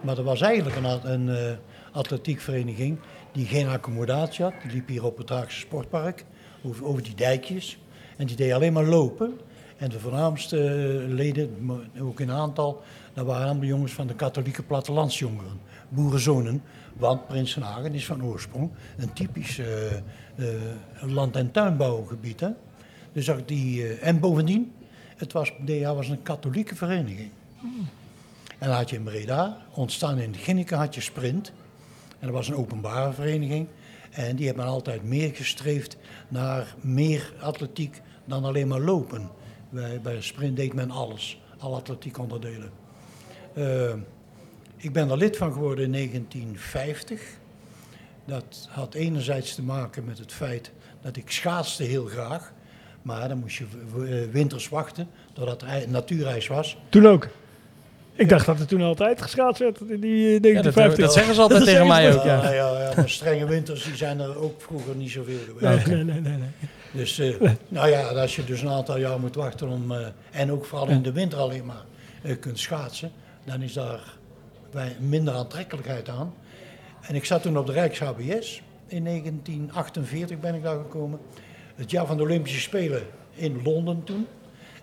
Maar er was eigenlijk een, een eh, atletiekvereniging die geen accommodatie had. Die liep hier op het Haagse Sportpark, over, over die dijkjes. En die deed alleen maar lopen. En de voornaamste leden, ook in aantal, dat waren allemaal jongens van de katholieke plattelandsjongeren, boerenzonen. Want Prinsenhagen is van oorsprong een typisch eh, eh, land- en tuinbouwgebied. Hè? Dus ook die, eh, en bovendien, het was, was een katholieke vereniging. En dan had je in Breda, ontstaan in Ginneken had je Sprint. En dat was een openbare vereniging. En die hebben altijd meer gestreefd naar meer atletiek dan alleen maar lopen. Bij, bij Sprint deed men alles, alle atletiek Eh, ik ben er lid van geworden in 1950. Dat had enerzijds te maken met het feit dat ik schaatste heel graag. Maar dan moest je w- winters wachten totdat er ei- natuurijs was. Toen ook. Ik dacht dat er toen altijd geschaatst werd in die eh, Ja, dat, 1950. dat zeggen ze altijd Dat tegen mij ook, Ja, ja. ja, ja, maar strenge winters die zijn er ook vroeger niet zoveel geweest. Nee, nee, nee, nee. Dus eh, nou ja, als je dus een aantal jaar moet wachten om, eh, en ook vooral in de winter alleen maar eh, kunt schaatsen, dan is daar bij minder aantrekkelijkheid aan. En ik zat toen op de Rijks-HBS. In 1948 ben ik daar gekomen. Het jaar van de Olympische Spelen in Londen toen.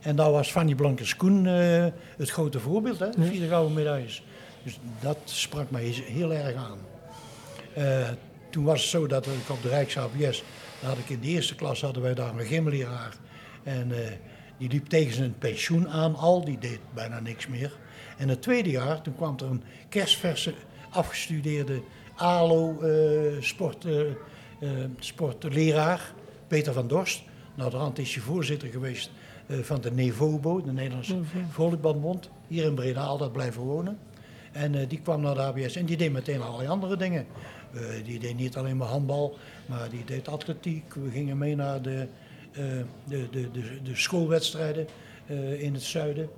En daar was Fanny Blankers-Koen eh, het grote voorbeeld, hè, vier gouden medailles. Dus dat sprak mij heel erg aan. Eh, toen was het zo dat ik op de Rijks-HBS, had ik in de eerste klas hadden wij daar een gymleraar. En eh, die liep tegen zijn pensioen aan al, die deed bijna niks meer. En het tweede jaar, toen kwam er een kerstverse afgestudeerde ALO eh, eh, eh, sportleraar, Peter van Dorst. Nou, de hand is hij voorzitter geweest van de NEVOBO, de Nederlandse Volleybalbond, hier in Breda, altijd blijven wonen. En die kwam naar de ABS en die deed meteen allerlei andere dingen. Die deed niet alleen maar handbal, maar die deed atletiek. We gingen mee naar de, de, de, de, de schoolwedstrijden in het zuiden.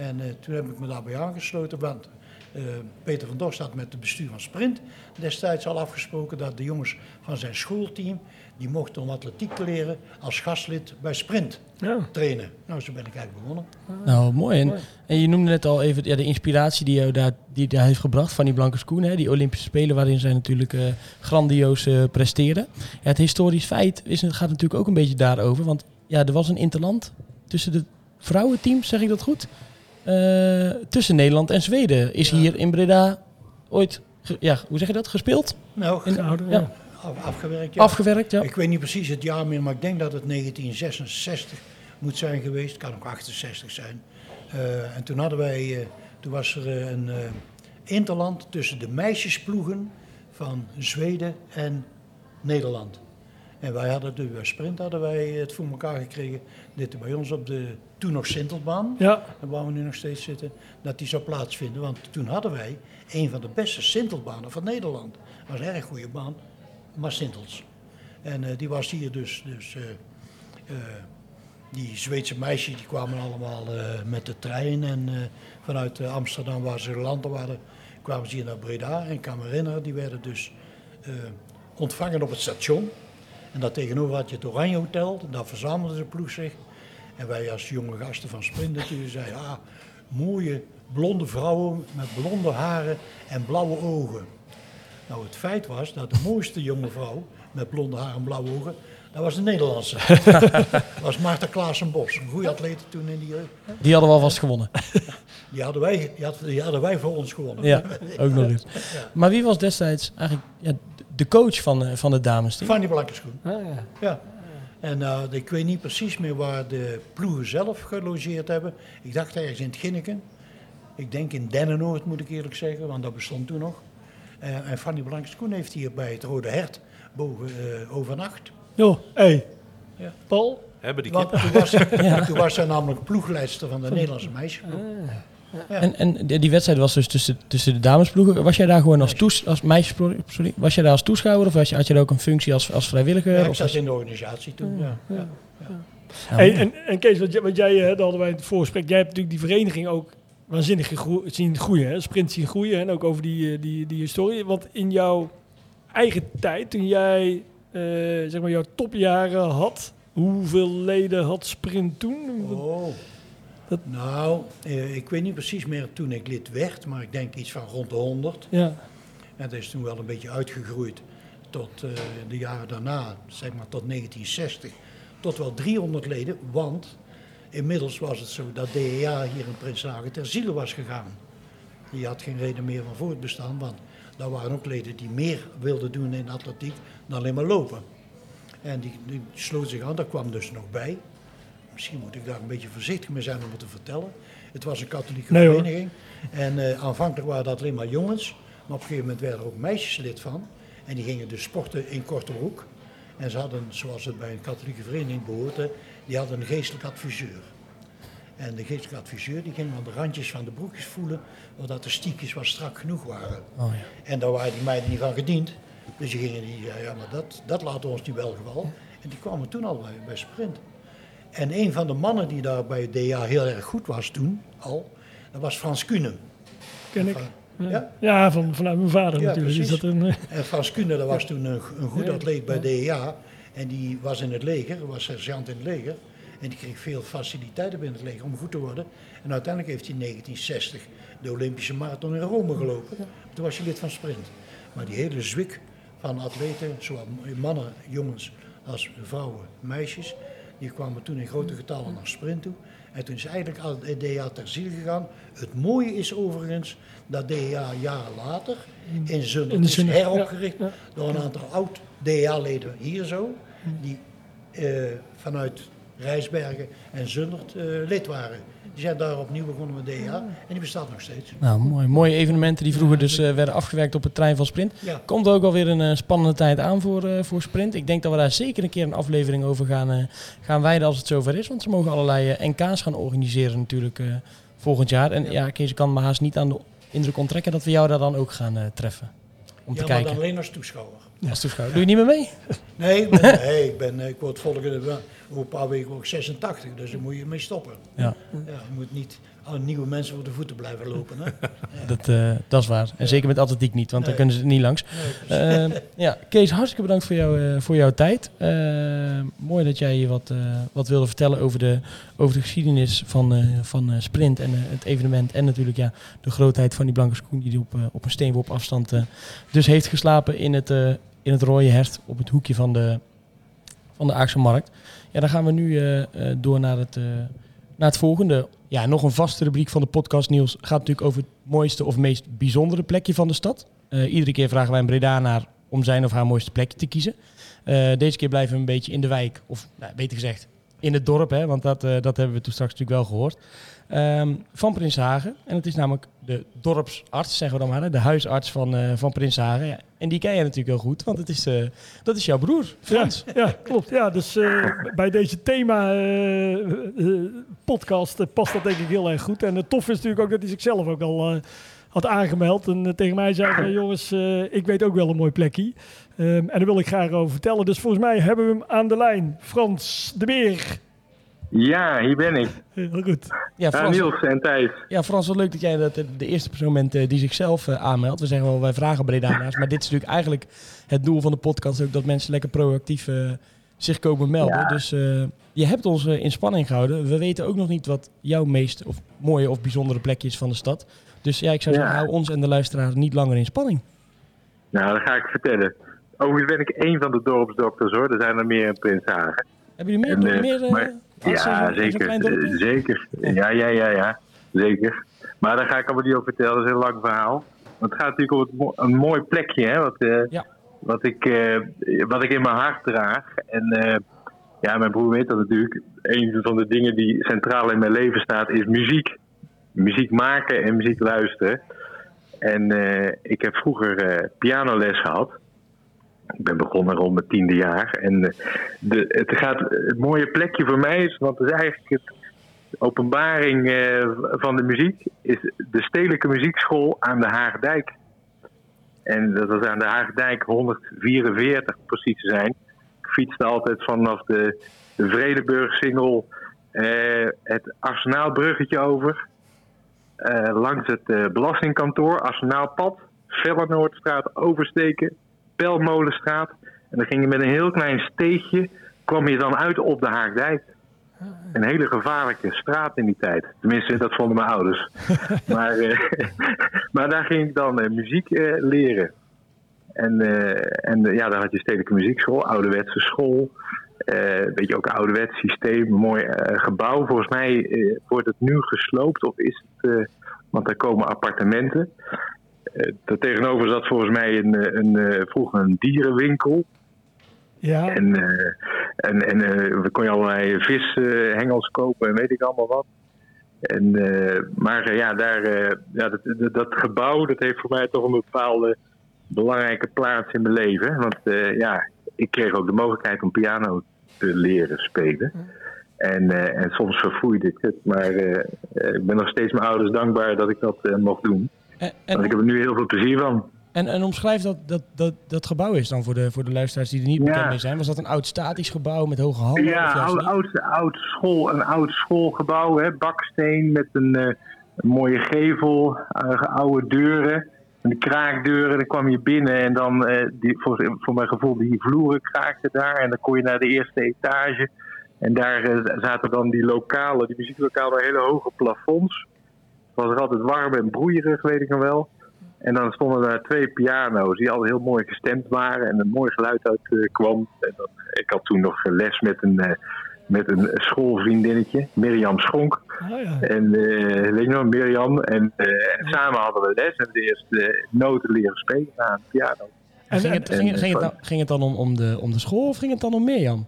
En eh, toen heb ik me daarbij aangesloten, want eh, Peter van Dorst had met het bestuur van Sprint destijds al afgesproken dat de jongens van zijn schoolteam, die mochten om atletiek te leren als gastlid bij Sprint Ja. trainen. Nou, zo ben ik eigenlijk begonnen. Nou, mooi. En, Mooi. en je noemde net al even ja, de inspiratie die jou daar, die daar heeft gebracht van die Blankers Koen. Hè, die Olympische Spelen waarin zij natuurlijk eh, grandioos presteerden. Ja, het historisch feit is, het gaat natuurlijk ook een beetje daarover. Want ja, er was een interland tussen de vrouwenteams, zeg ik dat goed? Eh, tussen Nederland en Zweden. Is Ja. hier in Breda ooit, ja, hoe zeg je dat, gespeeld? Nou, In Ja. ja. af- afgewerkt. ja. Afgewerkt, ja. Ik weet niet precies het jaar meer, maar ik denk dat het 1966 moet zijn geweest. Het kan ook 68 zijn. Eh, en toen hadden wij, eh, toen was er een interland tussen de meisjesploegen van Zweden en Nederland. En wij hadden de bij Sprint hadden wij het voor elkaar gekregen. Dit bij ons op de toen nog Sintelbaan, Ja. waar we nu nog steeds zitten, dat die zou plaatsvinden. Want toen hadden wij een van de beste Sintelbanen van Nederland. Dat was een erg goede baan, maar Sintels. En eh, die was hier dus, dus eh, eh, die Zweedse meisjes die kwamen allemaal met de trein. En vanuit Amsterdam, waar ze landen waren, kwamen ze hier naar Breda. En ik kan me herinneren, die werden dus ontvangen op het station. En daar tegenover had je het Oranje Hotel, daar verzamelde de ploeg zich. En wij als jonge gasten van Sprint natuurlijk zeiden, ah, mooie blonde vrouwen met blonde haren en blauwe ogen. Nou, het feit was dat de mooiste jonge vrouw met blonde haren en blauwe ogen, dat was de Nederlandse. dat was Maarten Klaassen-Bos, een goede atleet toen in die jeugd. Die hadden we alvast gewonnen. Die hadden wij, die hadden, die hadden wij voor ons gewonnen. Ja, ook nog eens. Maar wie was destijds eigenlijk ja, de coach van, eh, van het damesteam? Fanny Blankenschoen. Ah, ja. Ja. En eh, ik weet niet precies meer waar de ploegen zelf gelogeerd hebben. Ik dacht ergens in het Ginneken. Ik denk in Dennenoord moet ik eerlijk zeggen, want dat bestond toen nog. Eh, en Fanny Blankskoen heeft hier bij het Rode Hert boven eh, overnacht. Jo, hey. Ja. Paul? Hebben die toen was, toen was zij namelijk ploegleidster van de Nederlandse meisjes. En, en die wedstrijd was dus tussen, tussen de damesploegen. Was jij daar gewoon als, toes, als meisjes, sorry, was jij daar als toeschouwer of was je, had je daar ook een functie als, als vrijwilliger? Ja, ik of zat als- in de organisatie toen. Ja. Ja. Ja, Hey, en, en Kees, wat jij, wat jij daar hadden wij in het voorgesprek. Jij hebt natuurlijk die vereniging ook waanzinnig zien groeien. Hè? Sprint zien groeien en ook over die, eh, die, die historie. Want in jouw eigen tijd, toen jij eh, zeg maar jouw topjaren had, hoeveel leden had Sprint toen? Oh. Dat- Nou, eh, ik weet niet precies meer toen ik lid werd, maar ik denk iets van rond de 100. Ja, En dat is toen wel een beetje uitgegroeid tot eh, de jaren daarna, zeg maar tot 1960, tot wel 300 leden. Want inmiddels was het zo dat DEA hier in Prinshagen ter ziele was gegaan. Die had geen reden meer van voortbestaan, want daar waren ook leden die meer wilden doen in atletiek dan alleen maar lopen. En die, die sloot zich aan, daar kwam dus nog bij. Misschien moet ik daar een beetje voorzichtig mee zijn om het te vertellen. Het was een katholieke Nee, vereniging. En eh, aanvankelijk waren dat alleen maar jongens. Maar op een gegeven moment werden er ook meisjes lid van. En die gingen dus sporten in korte broek. En ze hadden, zoals het bij een katholieke vereniging behoorde, die hadden een geestelijk adviseur. En de geestelijke adviseur die ging aan de randjes van de broekjes voelen, zodat de stiekjes wat strak genoeg waren. Oh, ja. En daar waren die meiden niet van gediend. Dus die gingen die, ja, ja maar dat, dat laten we ons niet wel geval. En die kwamen toen al bij, bij Sprint. En een van de mannen die daar bij het DA heel erg goed was toen al, dat was Frans Kuhne. ken ik. Van- ja? Ja, van, vanuit mijn vader Ja, natuurlijk. Is precies. dat een, eh, En Frans Kuhne, dat was toen een, een goed atleet bij DEA. En die was in het leger, was sergeant in het leger. En die kreeg veel faciliteiten binnen het leger om goed te worden. En uiteindelijk heeft hij in 1960 de Olympische marathon in Rome gelopen. Toen was hij lid van Sprint. Maar die hele zwik van atleten, zowel mannen, jongens als vrouwen, meisjes, Die kwamen toen in grote getallen naar Sprint toe. En toen is eigenlijk al het DA ter ziele gegaan. Het mooie is overigens dat DA jaren later in Zundert is heropgericht ja, ja. door een aantal oud DA-leden hier zo. Die eh, vanuit Rijsbergen en Zundert eh, lid waren. Die zijn daar opnieuw begonnen met DA en die bestaat nog steeds. Nou, mooi. Mooie evenementen die vroeger dus eh, werden afgewerkt op het trein van Sprint. Ja. Komt ook alweer een eh, spannende tijd aan voor, eh, voor Sprint. Ik denk dat we daar zeker een keer een aflevering over gaan, gaan wijden als het zover is. Want ze mogen allerlei NK's gaan organiseren natuurlijk volgend jaar. En ja, Kees, ik kan me haast niet aan de indruk onttrekken dat we jou daar dan ook gaan treffen. Om Ja, te maar kijken. alleen als toeschouwer. Als toeschouwer. Doe je niet meer mee? Nee, ik, ben, nee, ik, ben, ik word volgende over een paar weken ook 86, dus daar moet je mee stoppen. Ja, Ja, je moet niet aan nieuwe mensen voor de voeten blijven lopen. Hè? dat, eh, dat is waar. En zeker met atletiek niet, want dan kunnen ze niet langs. Nee, Eh, ja, Kees, hartstikke bedankt voor, jou, eh, voor jouw tijd. Eh, mooi dat jij hier wat, eh, wat wilde vertellen over de, over de geschiedenis van, van Sprint en het evenement. En natuurlijk ja, de grootheid van die blanke schoen die op, op een steenworp afstand dus heeft geslapen in het, in het rode hert op het hoekje van de, van de Aagse Markt. Ja, dan gaan we nu eh, eh, door naar het, eh, naar het volgende. Ja, nog een vaste rubriek van de podcast Niels gaat natuurlijk over het mooiste of meest bijzondere plekje van de stad. Iedere keer vragen wij een Breda naar om zijn of haar mooiste plekje te kiezen. Deze keer blijven we een beetje in de wijk, of nou, beter gezegd in het dorp, hè, want dat, dat hebben we toen straks natuurlijk wel gehoord. Ehm, van Prinshagen. En het is namelijk de dorpsarts, zeggen we dan maar, de huisarts van, eh van Prinshagen. En die ken je natuurlijk heel goed, want het is, eh, dat is jouw broer, Frans. Ja, ja, klopt. Ja, dus eh, bij deze thema-podcast past dat denk ik heel erg goed. En het tof is natuurlijk ook dat hij zichzelf ook al eh, had aangemeld. En eh, tegen mij zei van, jongens, eh, ik weet ook wel een mooi plekje. Ehm, en daar wil ik graag over vertellen. Dus volgens mij hebben we hem aan de lijn. Frans de Beer. Ja, hier ben ik. Heel goed. Ja, Frans, Niels en Thijs. ja, Frans, wat leuk dat jij dat, de eerste persoon bent eh, die zichzelf eh, aanmeldt. We zeggen wel, wij vragen Bredanaars, maar dit is natuurlijk eigenlijk het doel van de podcast ook dat mensen lekker proactief eh, zich komen melden. Ja. Dus je hebt ons in spanning gehouden. We weten ook nog niet wat jouw meest of mooie of bijzondere plekje is van de stad. Dus ja, ik zou Ja. zeggen, hou ons en de luisteraar niet langer in spanning. Nou, dat ga ik vertellen. Overigens ben ik één van de dorpsdokters hoor. Er zijn er meer in Prinshagen. Hebben jullie En, meer? meer maar- Ja, zeker. Zeker. Ja, ja, ja, ja. Zeker. Maar daar ga ik allemaal niet over vertellen. Dat is een heel lang verhaal. Want het gaat natuurlijk om een mooi plekje, hè. Wat, eh, Ja. wat, ik, eh, wat ik in mijn hart draag. En eh, ja, mijn broer weet dat natuurlijk. Een van de dingen die centraal in mijn leven staat, is muziek. Muziek maken en muziek luisteren. En ik heb vroeger pianoles gehad. Ik ben begonnen rond mijn tiende jaar. En eh, de, het, gaat, het mooie plekje voor mij is, want het is eigenlijk het, openbaring eh, van de muziek, is de Stedelijke Muziekschool aan de Haagdijk. En dat was aan de Haagdijk 144 precies te zijn. Ik fietste altijd vanaf de, de Vredeburg-singel eh, het Arsenaalbruggetje over. langs het eh, belastingkantoor, Arsenaalpad, Vellenoordstraat oversteken, Pelmolenstraat. En dan ging je met een heel klein steegje, kwam je dan uit op de Haagdijk. Een hele gevaarlijke straat in die tijd. Tenminste, dat vonden mijn ouders. maar, eh, maar daar ging ik dan eh, muziek eh, leren. En, en ja, daar had je stedelijke muziekschool, ouderwetse school. Een beetje ook een ouderwets systeem, mooi gebouw. Volgens mij wordt het nu gesloopt of is het, want er komen appartementen. Eh daar tegenover zat volgens mij een, eh, een, eh, vroeger een dierenwinkel. Ja, En, en, en we kon je allerlei vishengels kopen en weet ik allemaal wat. En, maar ja, daar, ja dat, dat, dat gebouw dat heeft voor mij toch een bepaalde belangrijke plaats in mijn leven. Want ja, ik kreeg ook de mogelijkheid om piano te leren spelen. En, en soms verfoeide ik het. Maar ik ben nog steeds mijn ouders dankbaar dat ik dat mocht doen. En, Want ik heb er nu heel veel plezier van. en, en omschrijf dat, dat, dat dat gebouw is dan voor de, voor de luisteraars die er niet Ja. bekend mee zijn. Was dat een oud statisch gebouw met hoge hallen? of Ja, oud, oud, oud school, een oud schoolgebouw, hè, baksteen met een, eh, een mooie gevel, eh, oude deuren, en de kraakdeuren. Dan kwam je binnen en dan, eh, die, voor, voor mijn gevoel, die vloeren kraakten daar. En dan kon je naar de eerste etage. En daar zaten dan die lokalen, die muzieklokalen, hele hoge plafonds. Het was er altijd warm en broeierig, weet ik nog wel. En dan stonden daar twee piano's die al heel mooi gestemd waren en een mooi geluid uit eh, kwam. En dan, ik had toen nog les met een, eh, met een schoolvriendinnetje, Mirjam Schonk. Ah, ja. En eh, weet je nog, Mirjam. En, en samen hadden we les en de eerste noten leren spelen aan de piano. En ging, het, ging, het- en- ging, het dan, ging het dan om, om, de, om de school of ging het dan om Mirjam?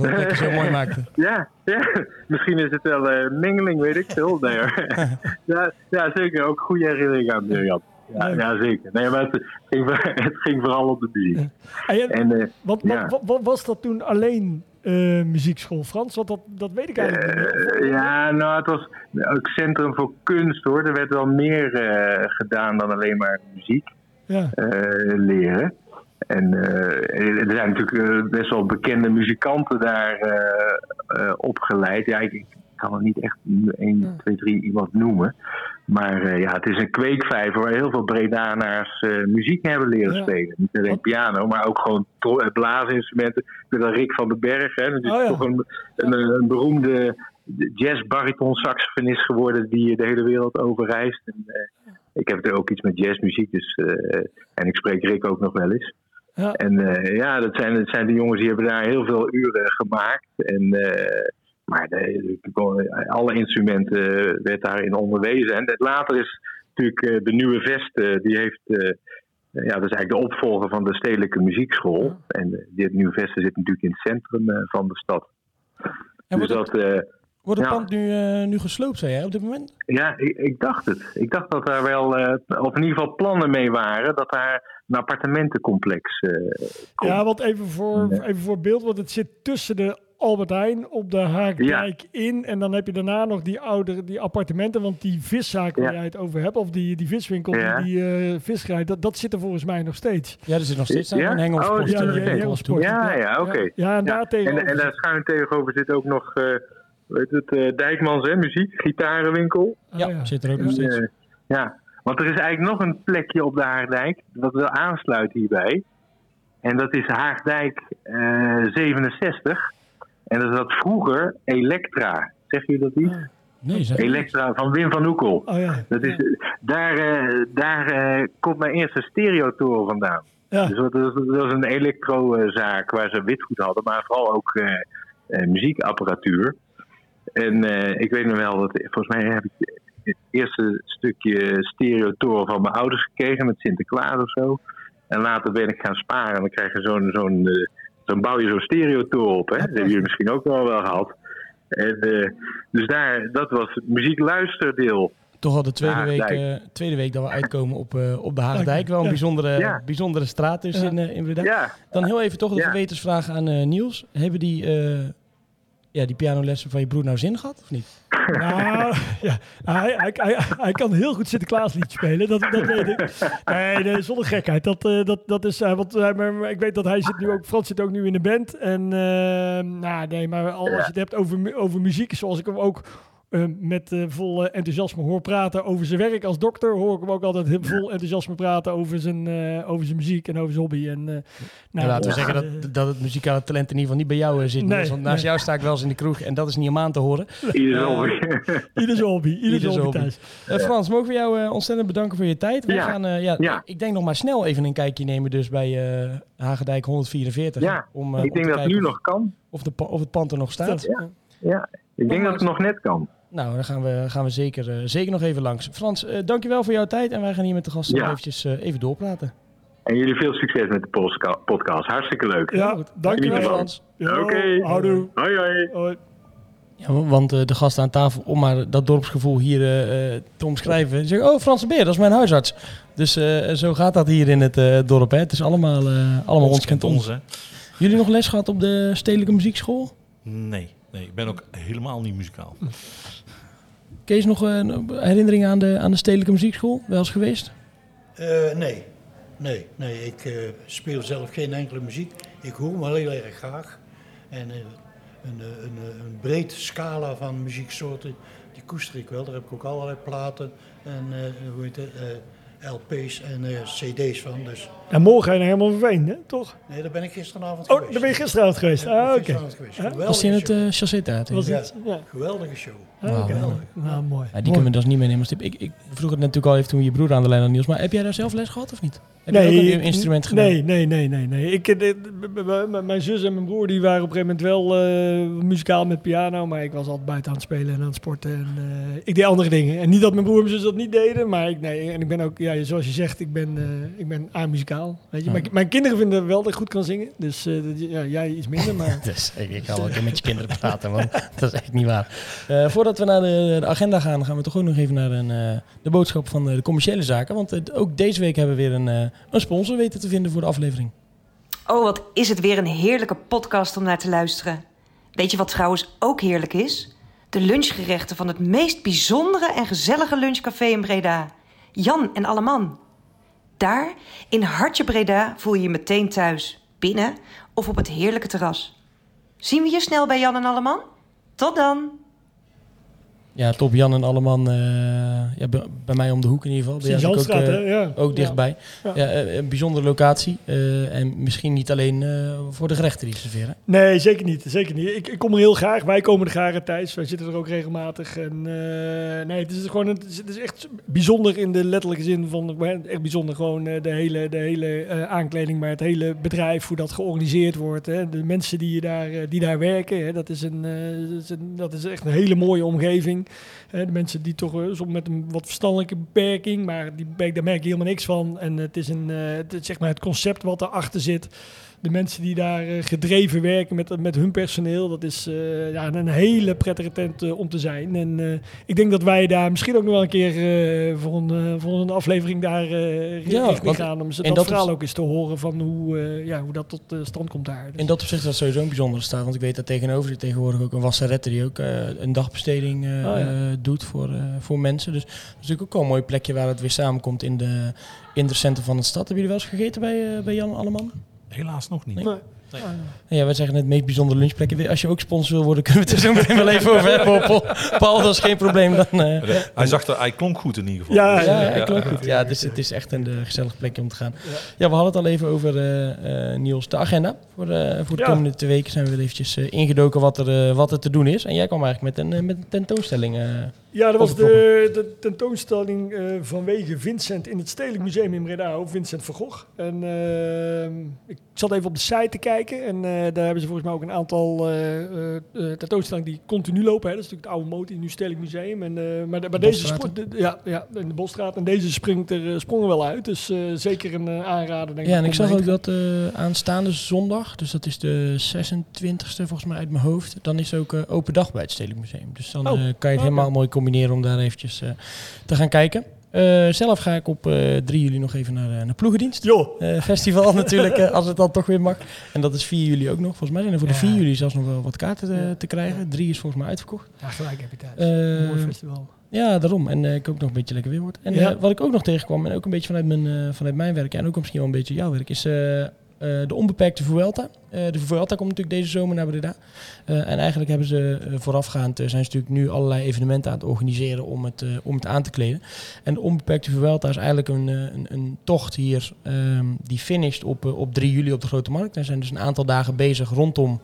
Dat het lekker zo mooi maakte. Ja, ja, misschien is het wel eh, een mengeling, weet ik veel. Nee, ja, ja, zeker. Ook goede herinnering aan Mirjam. Ja, ja, zeker. Nee, maar het ging, het ging vooral op de muziek. En eh, wat, ja. wat, wat, was dat toen alleen eh, muziekschool Frans? Want dat, dat weet ik eigenlijk niet. Eh, ja, nou, het was ook Centrum voor Kunst hoor. Er werd wel meer eh, gedaan dan alleen maar muziek Ja. eh, leren. En eh, er zijn natuurlijk eh, best wel bekende muzikanten daar eh, opgeleid. Ja, ik, kan er niet echt 1, 2, 3 iemand noemen. Maar ja, het is een kweekvijver waar heel veel Bredanaars muziek hebben leren Ja. spelen. Niet alleen piano, maar ook gewoon blaasinstrumenten. Ik ben dan Rick van den Berg. Hè. Dat is Oh ja. toch een, een, een beroemde jazz-bariton saxofonist geworden die de hele wereld over reist. En, ik heb er ook iets met jazzmuziek, dus, en ik spreek Rick ook nog wel eens. Ja. En eh, ja, dat zijn, dat zijn de jongens die hebben daar heel veel uren gemaakt. En, eh, maar de, de- alle instrumenten werd daarin onderwezen. En later is natuurlijk eh, de nieuwe vest, eh, die heeft... eh, ja, dat is eigenlijk de opvolger van de Stedelijke Muziekschool. En eh, dit nieuwe Vesten zit natuurlijk in het centrum eh, van de stad. En dus het, dat, eh, wordt het ja. pand nu, eh, nu gesloopt, zei jij op dit moment? ja, ik, ik dacht het. Ik dacht dat daar wel, eh, of in ieder geval plannen mee waren, dat daar een appartementencomplex eh komt. Ja, want even voor, even voor beeld, want het zit tussen de Albert Heijn op de Haakdijk in. En dan heb je daarna nog die oude die appartementen, want die viszaak waar Ja. jij het over hebt, of die, die viswinkel, Ja. die, die eh, visserij, dat, dat zit er volgens mij nog steeds. Ja, er zit nog steeds Ja? een hengelsport. Oh, ja, ja, oké. Ja, en daar Ja, tegenover. En, en daar schuin tegenover zit ook nog, eh weet het, eh, Dijkmans, hè, muziek, gitarenwinkel. Ah, Ja, zit er ook nog steeds. eh, ja, want er is eigenlijk nog een plekje op de Haagdijk, wat wel aansluit hierbij. En dat is Haagdijk eh 67. En dat zat vroeger Elektra. Zeg je dat niet? Nee, zeg. Elektra van Wim van Oekel. Oh ja. Dat is, daar eh, daar eh, komt mijn eerste stereotoren vandaan. Ja. Dus dat, dat dat was een elektrozaak waar ze witgoed hadden, maar vooral ook eh, eh, muziekapparatuur. En eh, ik weet nog wel dat, volgens mij heb ik het eerste stukje stereotoren van mijn ouders gekregen met Sinterklaas of zo. En later ben ik gaan sparen en dan krijg je zo'n, zo'n, dan bouw je zo'n stereotoren op. Hè? Dat hebben jullie misschien ook wel wel gehad. En, eh, dus daar, dat was het muziekluisterdeel. Toch al de tweede week, eh, tweede week dat we uitkomen op, eh, op de Haagdijk. Wel een Ja. bijzondere, Ja. bijzondere straat dus Ja. in, in Breda. Ja, Dan heel even toch de Ja. gewetensvraag aan eh, Niels. Hebben die, eh, ja, die pianolessen van je broer nou zin gehad of niet? Nou, ja, hij, hij, hij, hij kan heel goed Sinterklaasliedjes spelen, dat, dat weet ik. Nee, nee, zonder gekheid. Dat, eh, dat, dat is, eh, want, eh, maar- ik weet dat hij zit nu ook, Frans zit ook nu in de band. En nou, nee, maar al als je het hebt over, over muziek, zoals ik hem ook eh, met eh, vol eh, enthousiasme hoor praten over zijn werk als dokter, hoor ik hem ook altijd heel vol enthousiasme praten over zijn, eh, over zijn muziek en over zijn hobby. En, eh, nou, Ja, laten we zeggen dat, dat het muzikale talent in ieder geval niet bij jou zit. Nee, want naast nee. jou sta ik wel eens in de kroeg en dat is niet om aan te horen. ieder Ja. hobby. Ieder zijn hobby, hobby thuis. Eh, Frans, mogen we jou eh, ontzettend bedanken voor je tijd. We Ja. gaan, eh, ja, Ja. ik denk nog maar snel even een kijkje nemen dus bij eh Hagedijk 144. Ja, om, ik om denk dat het nu of- nog kan. Of, de, of het pand er nog staat. Ja. Ja, ik denk dat het nog net kan. Nou, dan gaan we, gaan we zeker, eh, zeker nog even langs. Frans, eh, dankjewel voor jouw tijd. En wij gaan hier met de gasten Ja. eventjes eh, even doorpraten. En jullie veel succes met de podcast. Hartstikke leuk. Ja, dankjewel. Frans. Ja, Oké. houdoe. Hoi hoi. Hoi. Ja, want eh, de gasten aan tafel, om maar dat dorpsgevoel hier eh, eh, te omschrijven. Zeggen, oh, Frans Beer, dat is mijn huisarts. Dus eh, zo gaat dat hier in het eh, dorp. Hè. Het is allemaal, eh, allemaal ons kent ons. hè? Jullie nog les gehad op de Stedelijke Muziekschool? Nee, nee, ik ben ook helemaal niet muzikaal. Kees, nog een herinnering aan de, aan de Stedelijke Muziekschool? Wel eens geweest? Eh, nee. Nee, nee, ik eh, speel zelf geen enkele muziek. Ik hoor wel heel erg graag. En eh, een, een, een breed scala van muzieksoorten, die koester ik wel. Daar heb ik ook allerlei platen en, hoe heet het, LP's en eh, CD's van. Dus En morgen ga je naar Herman van Veen, hè? toch? nee, daar ben ik gisteravond Oh, geweest. daar ben je gisteravond geweest. Ja, Ah, oké. Was hij in het uh, chassé Was Ja. het? Ja. Geweldige show. Ah. Wauw. Nou, mooi. Ja, die kunnen we dus niet meenemen als tip. Ik, ik vroeg het natuurlijk al even toen je broer aan de lijn had, Niels. Maar heb jij daar zelf les gehad of niet? Heb je ook een instrument gedaan? Nee, nee, nee, nee. nee. Ik, eh, mijn zus en mijn broer die waren op een gegeven moment wel eh, muzikaal met piano. Maar ik was altijd buiten aan het spelen en aan het sporten. En, eh, ik deed andere dingen. En niet dat mijn broer en mijn zus dat niet deden. Maar ik, nee, en ik ben ook, ja, zoals je zegt, ik ben, eh, ik ben A-muzikaal. Weet je? Ja. Mijn, mijn kinderen vinden wel dat ik goed kan zingen. Dus eh, dat- ja, jij iets minder. Maar Dus ik, ga wel een keer met je kinderen praten, want dat is echt niet waar. Eh, voordat we naar de, de agenda gaan, gaan we toch ook nog even naar een, eh, de boodschap van de commerciële zaken. Want ook deze week hebben we weer een, eh, een sponsor weten te vinden voor de aflevering. Oh, wat is het weer een heerlijke podcast om naar te luisteren. Weet je wat trouwens ook heerlijk is? De lunchgerechten van het meest bijzondere en gezellige lunchcafé in Breda. Jan en Alleman. Daar, in Hartje Breda, voel je je meteen thuis. Binnen of op het heerlijke terras. Zien we je snel bij Jan en Alleman? Tot dan! Ja, top Jan en Alleman, eh, ja, bij, bij mij om de hoek in ieder geval. Bij jou ook, eh, Ja. ook dichtbij. Ja. Ja. eh, een bijzondere locatie. en misschien niet alleen voor de gerechten die serveren. Nee, zeker niet. Zeker niet. Ik, ik kom er heel graag. Wij komen er graag Thijs. Wij zitten er ook regelmatig. En, nee, het is gewoon een, het is, het is echt bijzonder in de letterlijke zin van echt bijzonder. Gewoon de hele, de hele aankleding, maar het hele bedrijf, hoe dat georganiseerd wordt. Hè. De mensen die, je daar, die daar werken, hè. Dat, is een, dat, is een, dat is echt een hele mooie omgeving. De mensen die toch eh, soms met een wat verstandelijke beperking, maar die, daar merk je helemaal niks van. En het is, een, eh, het zeg maar het concept wat erachter zit. De mensen die daar eh, gedreven werken met, met hun personeel, dat is eh, ja, een hele prettige tent eh, om te zijn. En ik denk dat wij daar misschien ook nog wel een keer voor, een, voor een aflevering daar Ja, richting gaan. Om ze dat, dat verhaal ook eens te horen van hoe, ja, hoe dat tot stand komt daar. Dus- In dat opzicht is dat sowieso een bijzondere staat. Want ik weet dat tegenover zit tegenwoordig ook een wasserette die ook een dagbesteding Oh, ja. doet voor, voor mensen. Dus dat is natuurlijk ook wel een mooi plekje waar het weer samenkomt in de, in de centrum van de stad. Hebben jullie wel eens gegeten bij, bij Jan Alleman? Helaas nog niet. Nee. Nee. Nee. Ah, Ja, wij zeggen het meest bijzondere lunchplekje. Als je ook sponsor wil worden, kunnen we het er zo meteen wel even over hebben. Paul, Paul, dat is geen probleem. Dan, eh, Hij, zag er, hij klonk goed in ieder geval. Ja, Dus, ja, eh, ja, klopt goed. Ja, het is, het is echt een eh, gezellig plekje om te gaan. Ja, we hadden het al even over, eh, eh, Niels, de agenda. Voor, de voor de Ja. komende twee weken zijn we weer eventjes ingedoken wat er, wat er te doen is. En jij kwam eigenlijk met een, met een tentoonstelling. Eh. Ja, dat was de, de tentoonstelling eh, vanwege Vincent in het Stedelijk Museum in Breda, Vincent van Gogh. En ehm, ik zat even op de site te kijken en eh, daar hebben ze volgens mij ook een aantal eh, eh, eh, tentoonstellingen die continu lopen. Hè. Dat is natuurlijk het oude moti, nu Stedelijk Museum. En, eh, maar de, maar deze de- ja, ja, in de Bosstraat. En deze springt er, eh, sprong er wel uit, dus eh, zeker een eh, aanrader denk Ja, en ik zag ook dat eh, aanstaande zondag, dus dat is de 26e volgens mij uit mijn hoofd, dan is ook eh, open dag bij het Stedelijk Museum. Dus dan Oh, eh, kan je het helemaal mooi combineren om daar eventjes eh, te gaan kijken. Eh, zelf ga ik op eh 3 juli nog even naar, naar ploegendienst. Joh, Eh, festival natuurlijk, als het dan toch weer mag. En dat is 4 juli ook nog. Volgens mij zijn er voor de Ja. 4 juli zelfs nog wel wat kaarten te, krijgen. 3 is volgens mij uitverkocht. ja, gelijk heb je tijd. Mooi festival. Ja, daarom. En ik hoop nog een beetje lekker weer wordt. En Ja. wat ik ook nog tegenkwam, en ook een beetje vanuit mijn, vanuit mijn werk, en ook misschien wel een beetje jouw werk, is de onbeperkte Vuelta. Eh, de Vuelta komt natuurlijk deze zomer naar Breda. Eh, en eigenlijk hebben ze eh, voorafgaand, eh, zijn ze natuurlijk nu allerlei evenementen aan het organiseren om het, eh, om het aan te kleden. En de onbeperkte Vuelta is eigenlijk een, eh, een, een tocht hier ehm, die finisht op, eh, op 3 juli op de Grote Markt. Er zijn dus een aantal dagen bezig rondom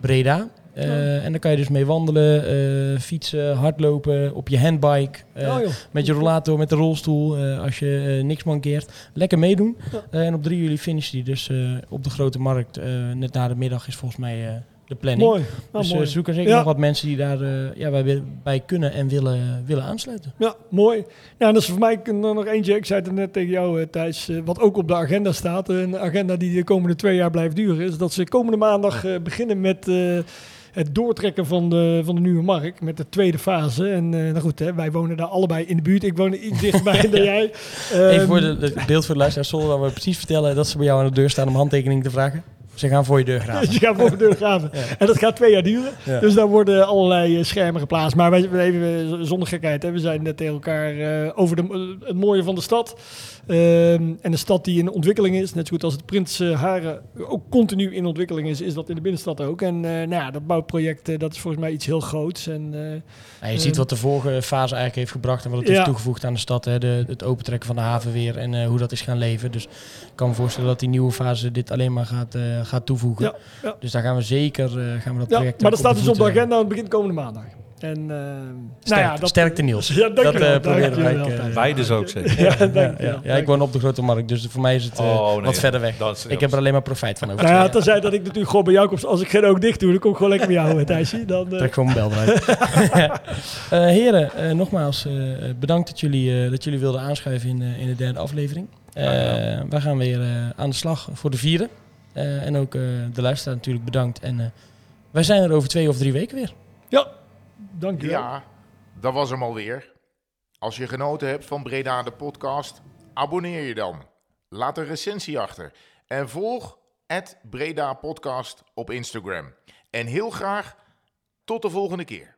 Breda. Eh, En daar kan je dus mee wandelen, eh, fietsen, hardlopen, op je handbike, eh, oh, met je rollator, met de rolstoel, als je niks mankeert. Lekker meedoen. Ja. En op 3 juli finish die dus op de Grote Markt. net na de middag is volgens mij de planning. Mooi. Nou, dus eh, mooi. zoeken zeker Ja. nog wat mensen die daar ja, bij, bij kunnen en willen, willen aansluiten. Ja, mooi. Ja, en dat is voor mij nog eentje. Ik zei het net tegen jou, Thijs. wat ook op de agenda staat. Een agenda die de komende twee jaar blijft duren. Is dat ze komende maandag beginnen met het doortrekken van de, van de nieuwe markt. Met de tweede fase. En eh, nou goed, hè, wij wonen daar allebei in de buurt. Ik woon er iets dichterbij dan jij. Even Ehm, voor de, het beeld voor de luisteraar, dat we precies vertellen dat ze bij jou aan de deur staan om handtekening te vragen. Ze gaan voor je deur graven. Je gaat voor de deur graven. En dat gaat twee jaar duren. Ja. Dus daar worden allerlei eh, schermen geplaatst. Maar wij, even zonder gekheid, hè, we zijn net tegen elkaar eh, over de, het mooie van de stad. Ehm, en de stad die in ontwikkeling is, net zo goed als het Prins eh, Haren ook continu in ontwikkeling is, is dat in de binnenstad ook. En eh, nou ja, dat bouwproject, eh, dat is volgens mij iets heel groots. En, je ziet wat de vorige fase eigenlijk heeft gebracht en wat het heeft toegevoegd aan de stad. Hè. De, het opentrekken van de haven weer en hoe dat is gaan leven. Dus ik kan me voorstellen dat die nieuwe fase dit alleen maar gaat, gaat toevoegen. Ja, ja. Dus daar gaan we zeker gaan we dat ja, project maar dat staat dus op de agenda en het begint komende maandag. En, eh, nou Sterkte, dat, sterkte Niels. Ja, dat eh, proberen wij. eh. Wij dus ook zeker. Ja, ja, ja, ja, ik woon op de Grote Markt, dus voor mij is het eh, Oh, nee. wat verder weg. Dat is- ik heb er alleen maar profijt van over. Nou ja, tenzij dat ik natuurlijk gewoon bij jou kom. Als ik geen oog dicht doe, dan kom ik gewoon lekker bij jou, Thijsje. Dan, Trek gewoon mijn bel eruit. Eh, heren, nogmaals eh, bedankt dat jullie, eh, dat jullie wilden aanschuiven in, eh, in de derde aflevering. Eh wij gaan weer eh, aan de slag voor de vierde. Eh, en ook eh, de luisteraar natuurlijk bedankt. En eh, wij zijn er over twee of drie weken weer. ja, dankjewel. Ja, dat was hem alweer. Als je genoten hebt van Breda de podcast, abonneer je dan. Laat een recensie achter. En volg het Breda podcast op Instagram. En heel graag tot de volgende keer.